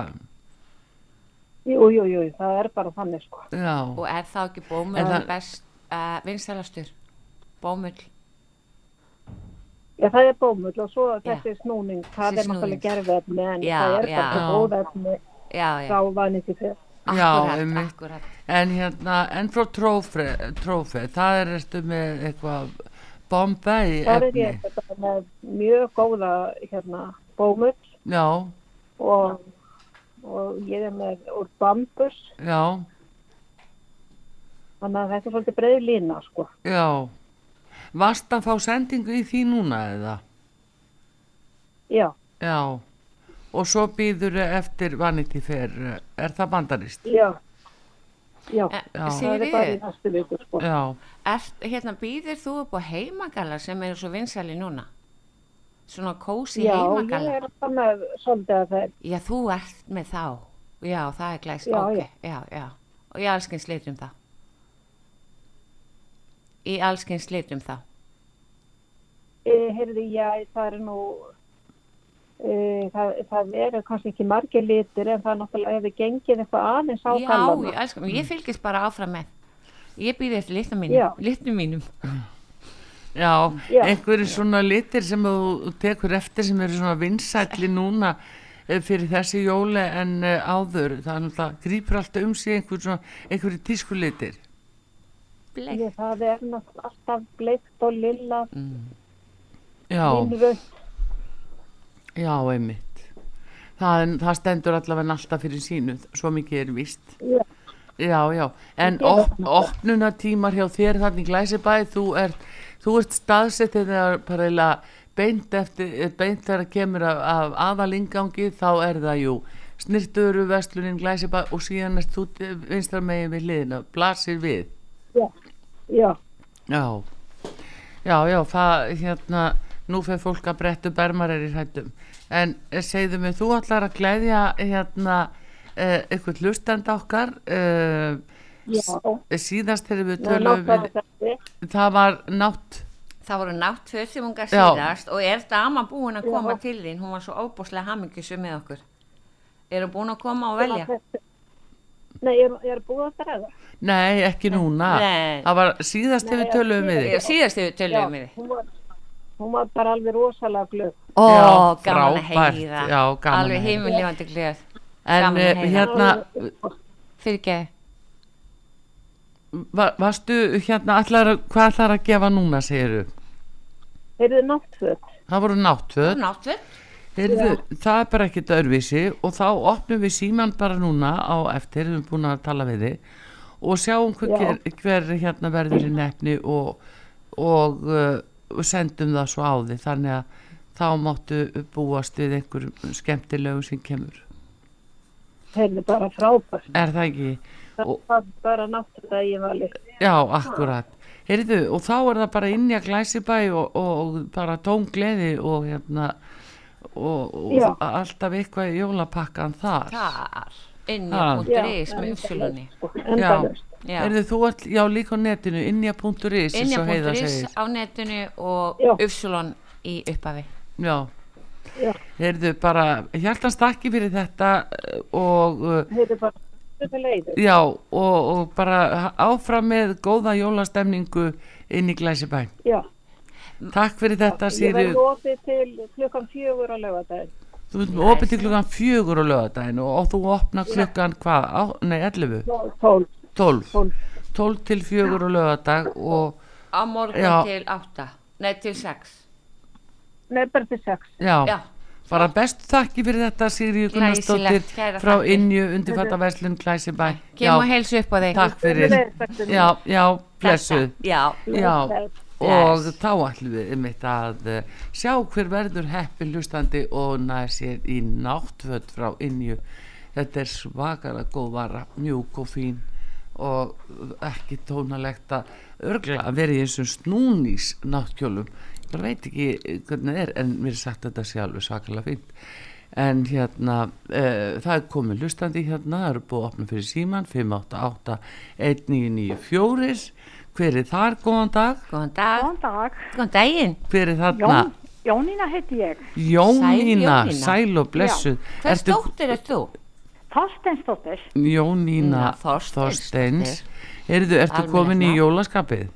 Jú, jú, jú, það er bara þannig, sko. Já, og er þá ekki það- það... best uh, vinstælastur? Bómull, Já, það er bómull og svo Já. þessi snúning, Þessi það er snúning. náttúrulega gerfefni en Já, það er já. bara Já. góð efni já, já, frá vanið til fyrr. Já, akkurat, einmitt. akkurat. en hérna, en frá trófi, það er eftir með eitthvað Bombay Það er efni, ég þetta með mjög góða hérna, bómull já, og, og ég er með úr bambus, já, þannig að þetta er svolítið breið lína, sko. já, varst að fá sendingu í því núna eða? Já, Já, og svo býður eftir Vanity Fair, er það bandarist? já, já, Eh, Já. það er bara í næstu viku, sko. Já, er, hérna býðir þú upp á heimagalla sem eru svo vinsæli núna? Svona kósi Já, ég er þannig svolítið að það er, Já, þú ert með þá. Já, það er glæs, Já, ok, já. já, já. Og ég allskins litum þá. Í allskins litum þá. e, heyrði, já, það er nú, e, það, það eru kannski ekki margir litir en það er náttúrulega hefur gengið eitthvað aðeins á Já, gallana. ég elskan, ég fylgist bara áfram með. Ég býði eftir litnum mínum, Já. litnum mínum. já, Já. einhverju svona litir sem þú tekur eftir sem eru svona vinsætli núna eh, fyrir þessi jóli en eh, áður, það er náttúrulega grípur alltaf um sig einhverju tískulitir. Bleik. Ég, það er náttúrulega alltaf bleikt og lilla, Já, línröð. já, einmitt. Það, það stendur allavega alltaf fyrir sínu, svo mikið er víst. Já. Já, já, en op, opnunatímar hjá þér þannig glæsibæði, þú ert, þú ert staðsett þegar beint eftir, eh, beint þegar kemur af, af aðalingangi, þá er það jú snirturu, vestlunin, glæsibæði og síðan er þú vinstra megin við liðina, blasir við. Já, já, Já, já, já, það, hérna, nú fyrir fólk að brettu bermar er í hrættum. En eh, segðu mig, þú ætlar að glæðja, hérna, uh, eitthvað hlustenda okkar, uh, já. síðast þegar við tölum við, það var nátt, Það voru náttföð sem hún gaf Já. síðast og er dama búin að koma Já. til þín, hún var svo óbúslega hamingjusum með okkur. Er hún búin að koma og velja? Nei, ég er, ég er búið að bregða. nei, ekki núna, Nei. það var síðast þegar við tölum við þig. síðast við Já, töluðum við þig. hún var, var bara alveg rosalega glöð. Ó, Já, gaman að heyra. já, gaman að Alveg heimiljóðandi glöð. En gaman að eh, hérna, Fyrir ekki. va, varstu, hérna, ætlar, hvað ætlar að gefa núna, segiru? Heyrðu náttföt. Það voru náttföð. Náttföð. Heyrðu, það er bara ekkert öðruvísi og þá opnum við síman bara núna á eftir, við erum búin að tala við þig og sjáum hver, hver, hérna verður í nefni og, og uh, sendum það svo á þig þannig að þá máttu búast við einhver skemmtilegu sem kemur. Heyrðu bara frábært. Er það ekki? Það Og- var bara að ég vali. Já, akkurat. Heyrðu, og þá er það bara inn í að glæsibæ og, og bara tóm gleði og hérna og, og alltaf eitthvað í jólapakkan þar. Þar. Inn Ha. í .is með uppsölunni. Endalaust. Já. Heyrðu, þú ert, já, líka á netinu, innja.is, eins og heiða Inn segir. á netinu og Já. uppsölun í upphafi. Já. Já. Heyrðu, bara hjartans takki fyrir þetta eh, og Heyrðu bara þetta leiður. já, og, og bara áfram með góða jólastemningu inn í Glæsibæ. Já. Takk fyrir þetta, Ég Sýri. verði opið til klukkan fjögur á lögadaginn. Þú ert opið til klukkan fjögur á lögadaginn og, og þú opna klukkan hvað? Á, nei, 11? Tól. 12. Tólf. 12 til fjögur á lögadag og Á morgun Já. til 8. Nei, til 6. Nei, bara til sex. já, Já. bara bestu þakki fyrir þetta Sigríður Gunnarsdóttir frá. Innju undirfatta verslun Glæsibæ. Kem og heilsu upp á þig. Takk fyrir. Já, já, blessuð. Já. Já, Og þá ætlum við einmitt að eh, sjá hver verður heppi hlustandi og næði sér í náttföld frá innju þetta er svakalega góð vara mjúk og fín og ekki tónalegt að örglega að vera í þessum snúnís náttkjólum. Ég veit ekki hvernig það er en mér er sagt að þetta sé alveg svakalega fínt. En hérna uh, það er komið lustandi hérna það eru búið að opna fyrir síman 588 1994 hver er þar, góðan dag Góðan dag. Góðan dag. Góðan daginn. hver er þarna Jón, Jónína heiti ég. Jónína, Sæl Jónína. sæl og blessuð Hvers dóttir er þú? Þorsteinsdóttir. Jónína Já, Þorsteins. Heyrðu, ertu komin í jólaskapið?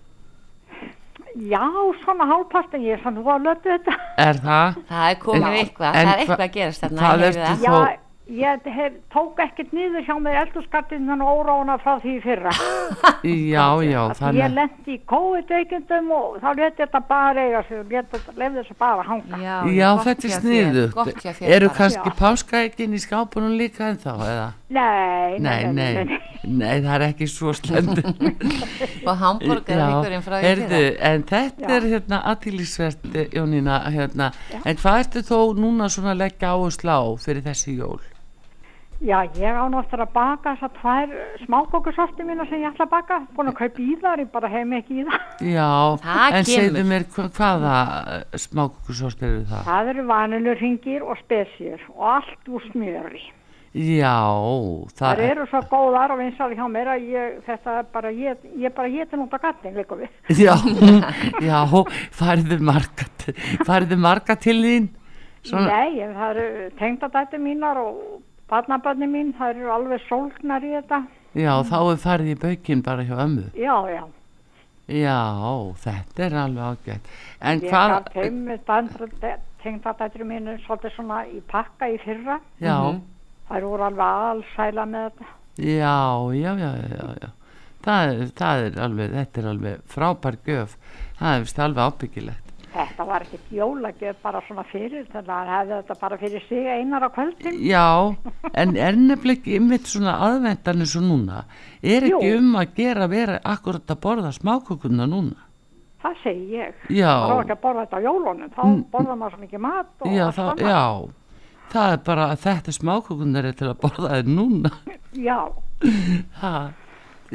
Já, svona hálfpartin ég er sann þú að löpu þetta. Er það? Það er komið En- eitthvað, en það er hva- eitthvað að gerast þarna. heyri ertu það. Þó- Já, ég hef, tók ekkert niður hjá mér eldurskattin þannig órána frá því í fyrra. [LAUGHS] Já, já, Ég þannig lendi í COVID-veikindum og þá leti þetta bara eiga sig og lefði þessu bara hanga. Já, Já, þetta er sniðugt Eru kannski Já. páskaegin í skápunum líka en þá, eða? Nei, Nei, nei, nei, það er ekki svo slemt [LAUGHS] Og hambúrgar er ykkurinn frá því heyrðu, fyrra. en þetta er hérna aðtílisvert, Jónína hérna, en hvað ertu þó núna svona að leggja áherslu á fyrir þessi jól? Já, ég á náttúrulega að baka þessar tvær smákókusorti mína sem ég ætla að baka. Búin að kaupa í þar, ég bara hef mig ekki í það. Já, Það en segðu mér hva, hvaða smákukursort eru það? Það eru vanilurringir og spesjur og allt úr smjöri. Já, Það það eru svo góðar og vinsali hjá mér að ég, þetta er bara, ég, ég bara geti nút á gatning líka við. Já, [LAUGHS] já, fariðu marga, fariðu marga til þín? Svona, Nei, það eru tengdadættu mínar og barnabönni mín, það eru alveg sólgnar í þetta. já, þá er farið í baukinn bara hjá ömmu. Já, já. Já, þetta er alveg ágætt. En Ég hvað, gaf þeim tengdadættu mín svolítið svona í pakka í fyrra. já, Það eru alveg allsæla með þetta. já, já, já, já, já. Það, er- það er alveg, þetta er alveg frábær gjöf. Það er vist alveg ábyggilegt. Þetta var ekkert jólagjöf bara svona fyrir, þannig að það hefði þetta bara fyrir sig einar á kvöldin. Já, en er nefnilega ekki ymmit svona aðvendan eins og núna? Er ekki Jú. um að gera vera akkurat að borða smákökuna núna? Það segi ég. Já. Það var ekki að borða þetta á jólunum, þá borða maður svo mikið mat og Já, allt það, annað. já, það er bara að þetta smákökunar er til að borða þeir núna. Já, Ha,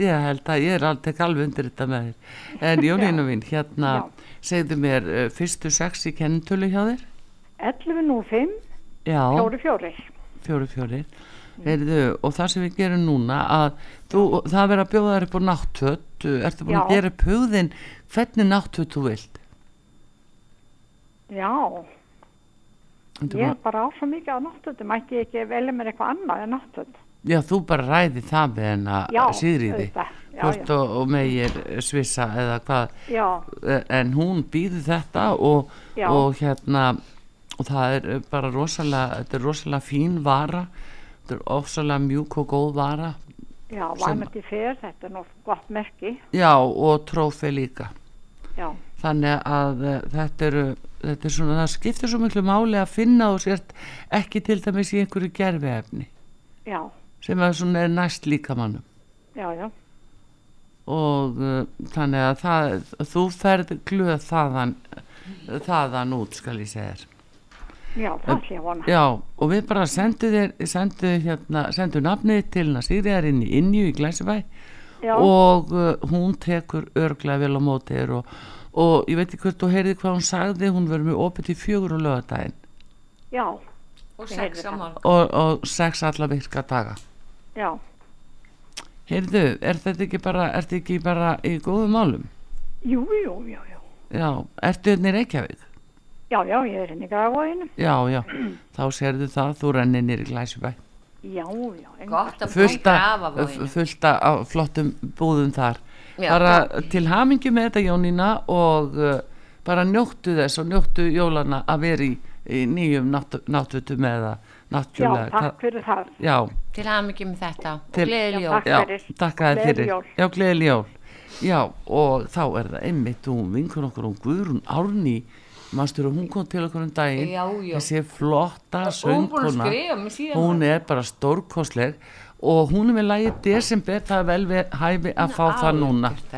ég held að ég er alltaf alveg undir þetta með þér. En Jónínu mín, hérna, segðu mér uh, fyrstu sex í kennitölu hjá þér? 11.05, Já, fjóri fjóri. fjóri fjóri. Heyrðu, og það sem við gerum núna að þú, það verður að bjóða þér upp á náttföt, ertu búin að Já. gera upp hugðin hvernig náttföt þú vilt? Já, ég er bara á svo mikið á náttötu, mætti ég ekki velja mér eitthvað annað en náttötu. Já, þú bara ræði það með hennar síðriði, hvort og, og megir svissa eða hvað, Já, en hún býður þetta og, og hérna, og það er bara rosalega, þetta er rosalega fín vara, þetta er ofsalega mjúk og góð vara, já, vanandi fyrir, þetta er nú gott merki. já, og trófi líka. Já, Þannig að þetta eru, þetta er svona, það skiptir svo miklu máli að finna og sért ekki til dæmis í einhverju gerfiefni já, sem að svona er næst líkamannum. já, já, og uh, þannig að það, þú ferð glöð þaðan þaðan út skal ég segja þér. Já, það sé ég vona. já og við bara sendum þér sendum, hérna, sendum nafnið til hennar Sigriðar inn í Innju í Glæsibæ. Já, og uh, hún tekur örglega vel á móti þér og, og ég veit ekki hvert þú heyrði hvað hún sagði hún verður með opið til fjögur og lögadaginn já, Og sex og, og sex alla virka daga já, heyrðu, er þetta ekki bara er þetta ekki bara í góðum málum jú, jú, jú, jú. já, ertu hérna í Reykjavík Já, já, ég er henni í grafóinu. Já, já, þá sérðu það, þú rennir nýri glæsibæ. Já, já. Gott að Fullt búa af grafavóinu. fullt af flottum búðum þar. Já, bara til hamingju með þetta Jónína og uh, bara njóttu þess og njóttu jólana að vera í, í nýjum náttútum eða Já, náttúrulega. takk fyrir það. Já, Til með þetta. Til- Og gleðileg Já, jól. takk. já, fyrir. takk að þið fyrir. jól. Já, gleðileg jól. Já, og þá er það einmitt hún vinkur okkur um Guðrún Árný mannstur og hún kom til okkur um daginn Já, já. þessi flotta Og söngkona hún er bara stórkostleg og hún er með lagið desember það er vel við hæfi að fá það núna Algjört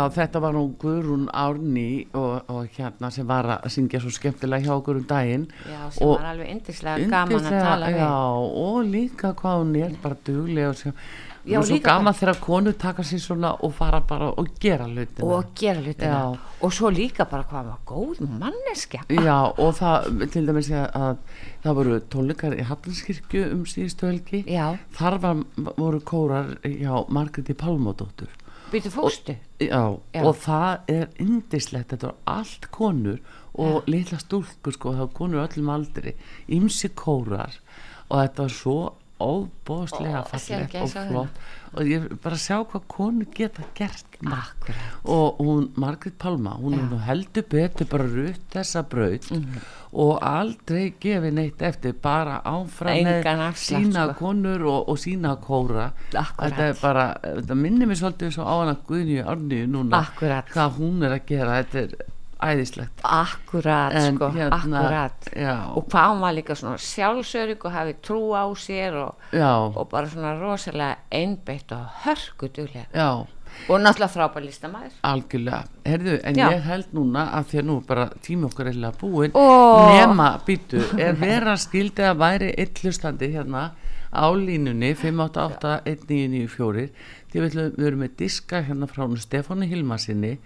Já, þetta var nú Guðrún Árný og, og hérna sem var að syngja svo skemmtilega hjá okkur um daginn. Já, sem Og- var alveg yndislega gaman að tala við. Já, og líka hvað hún er bara duglega og sem, Já, og svo gaman þegar konur taka sér svona og fara bara og gera hlutina. Og gera hlutina. Já. og svo líka bara hvað var góð manneskja. Já, og það, til dæmis að, að það voru tónleikar í Hafnarskirkju um síðustu helgi. Þar var, voru kórar hjá Margreti Pálmódóttur Býtu fóstu? Já, Já. og það er indislegt, þetta var allt konur og litla stúlkur sko, það var konur öllum aldri, ymsi kórar og þetta var svo óbóðslega fallegt og flott og ég bara sjá hvað konur geta gert Akkurat. og hún, Margrét Palma hún nú heldur betur bara rutt þessa braut Mhm. og aldrei gefið neitt eftir bara áfram sína sko. konur og, og sína kóra Akkúrat. þetta er bara, þetta minnir mér svolítið svo á hana Guðnju Árnýju núna Akkúrat. hvað hún er að gera, þetta er æðislegt. Akkurat, En sko, hérna, akkurat. já. og hvað hún var líka svona sjálfsörygg og hafi trú á sér og, og bara svona rosalega einbeitt og hörku duglega já, og náttúrulega frábær listamæður algjörlega. Herðu, en Já. ég held núna að því að nú bara tími okkar eða búin Ó. nema býtu, er vera skildi að væri eitt hlustandi hérna á línunni 588-1994 því við, við erum með diska hérna frá hún Stefáni Hilmarsinni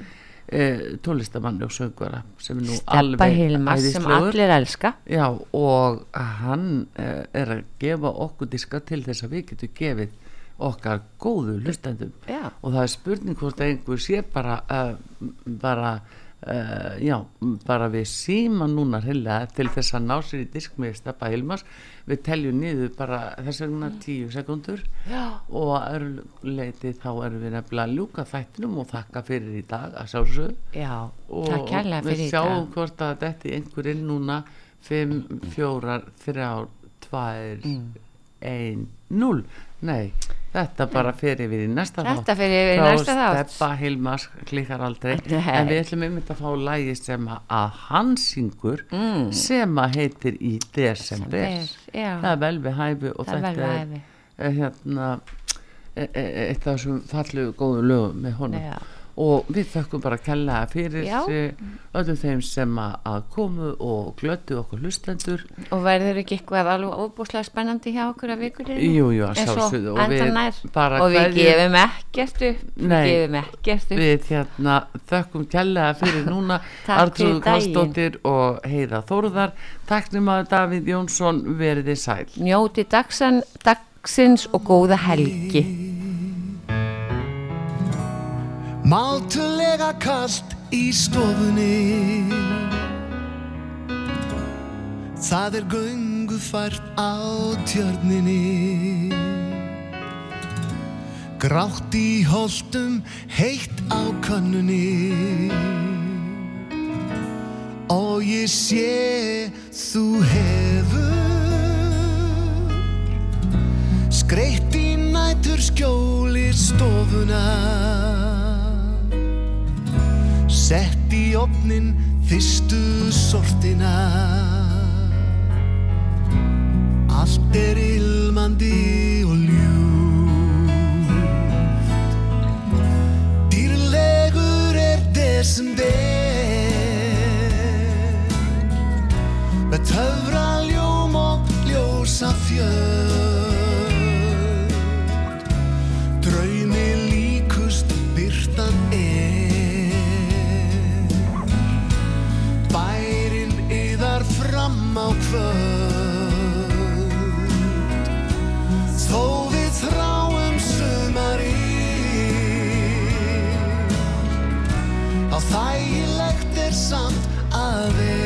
eh, tólistamanni og söngvara sem er nú Stebba alveg Hilmars sem allir elska. Já, og hann uh, er að gefa okkur diska til þess að við getum gefið okkar góðu hlustendum. Já. og það er spurning hvort einhver sé bara uh, bara uh, já, bara við síma núna heila til þess að ná sér í disk með steppa Hilmars. Við teljum niður bara þess vegna tíu sekundur og að öðru leiti þá erum við nefnilega að ljúka þættinum og þakka fyrir í dag að sjálfsögðu. Já, og við sjáum hvort að þetta er einhver inn núna. 5, 4, 3, 2 1, 0 nei, þetta bara fer yfir í næsta Þetta fer yfir í næsta þátt. frá Steppa Hilmars klikkar aldrei Nei. en við ætlum einmitt að fá lægi sem að hann syngur Mm. sem að heitir í desember já. það er vel við hæfi og Það er þetta við er, er hérna e- e- eitt af þessum fallu góðu lögum með honum Já. Og við þökkum bara kella fyrir Já. eh, öllum þeim sem að að komu og glötu okkur hlustendur Og verður ekki eitthvað alveg óbúslega spennandi hjá okkur að vikulið? Jú, jú, að sjálfsögðu, og Og við kveðjum- gefum ekkert upp Nei. Við gefum ekkert upp við hérna þökkum kella fyrir [LAUGHS] núna daginn. Kallstóttir og Heiða Þórðar Taknum að Davíð Jónsson veriði sæl Njóti dagsan, dagsins og góða helgi Mátulega kalt í stofunni. Það er göngufært á tjörninni. Grátt í holtum, heitt á könnunni. Og ég sé þú hefur Skreitt í nætur skjóli stofuna Sett í opnin fyrstu sortina. Allt er ilmandi og ljúft. Dýrlegur er desember Með töfra ljóm og ljósa fjörð á við þægilegt er samt að vera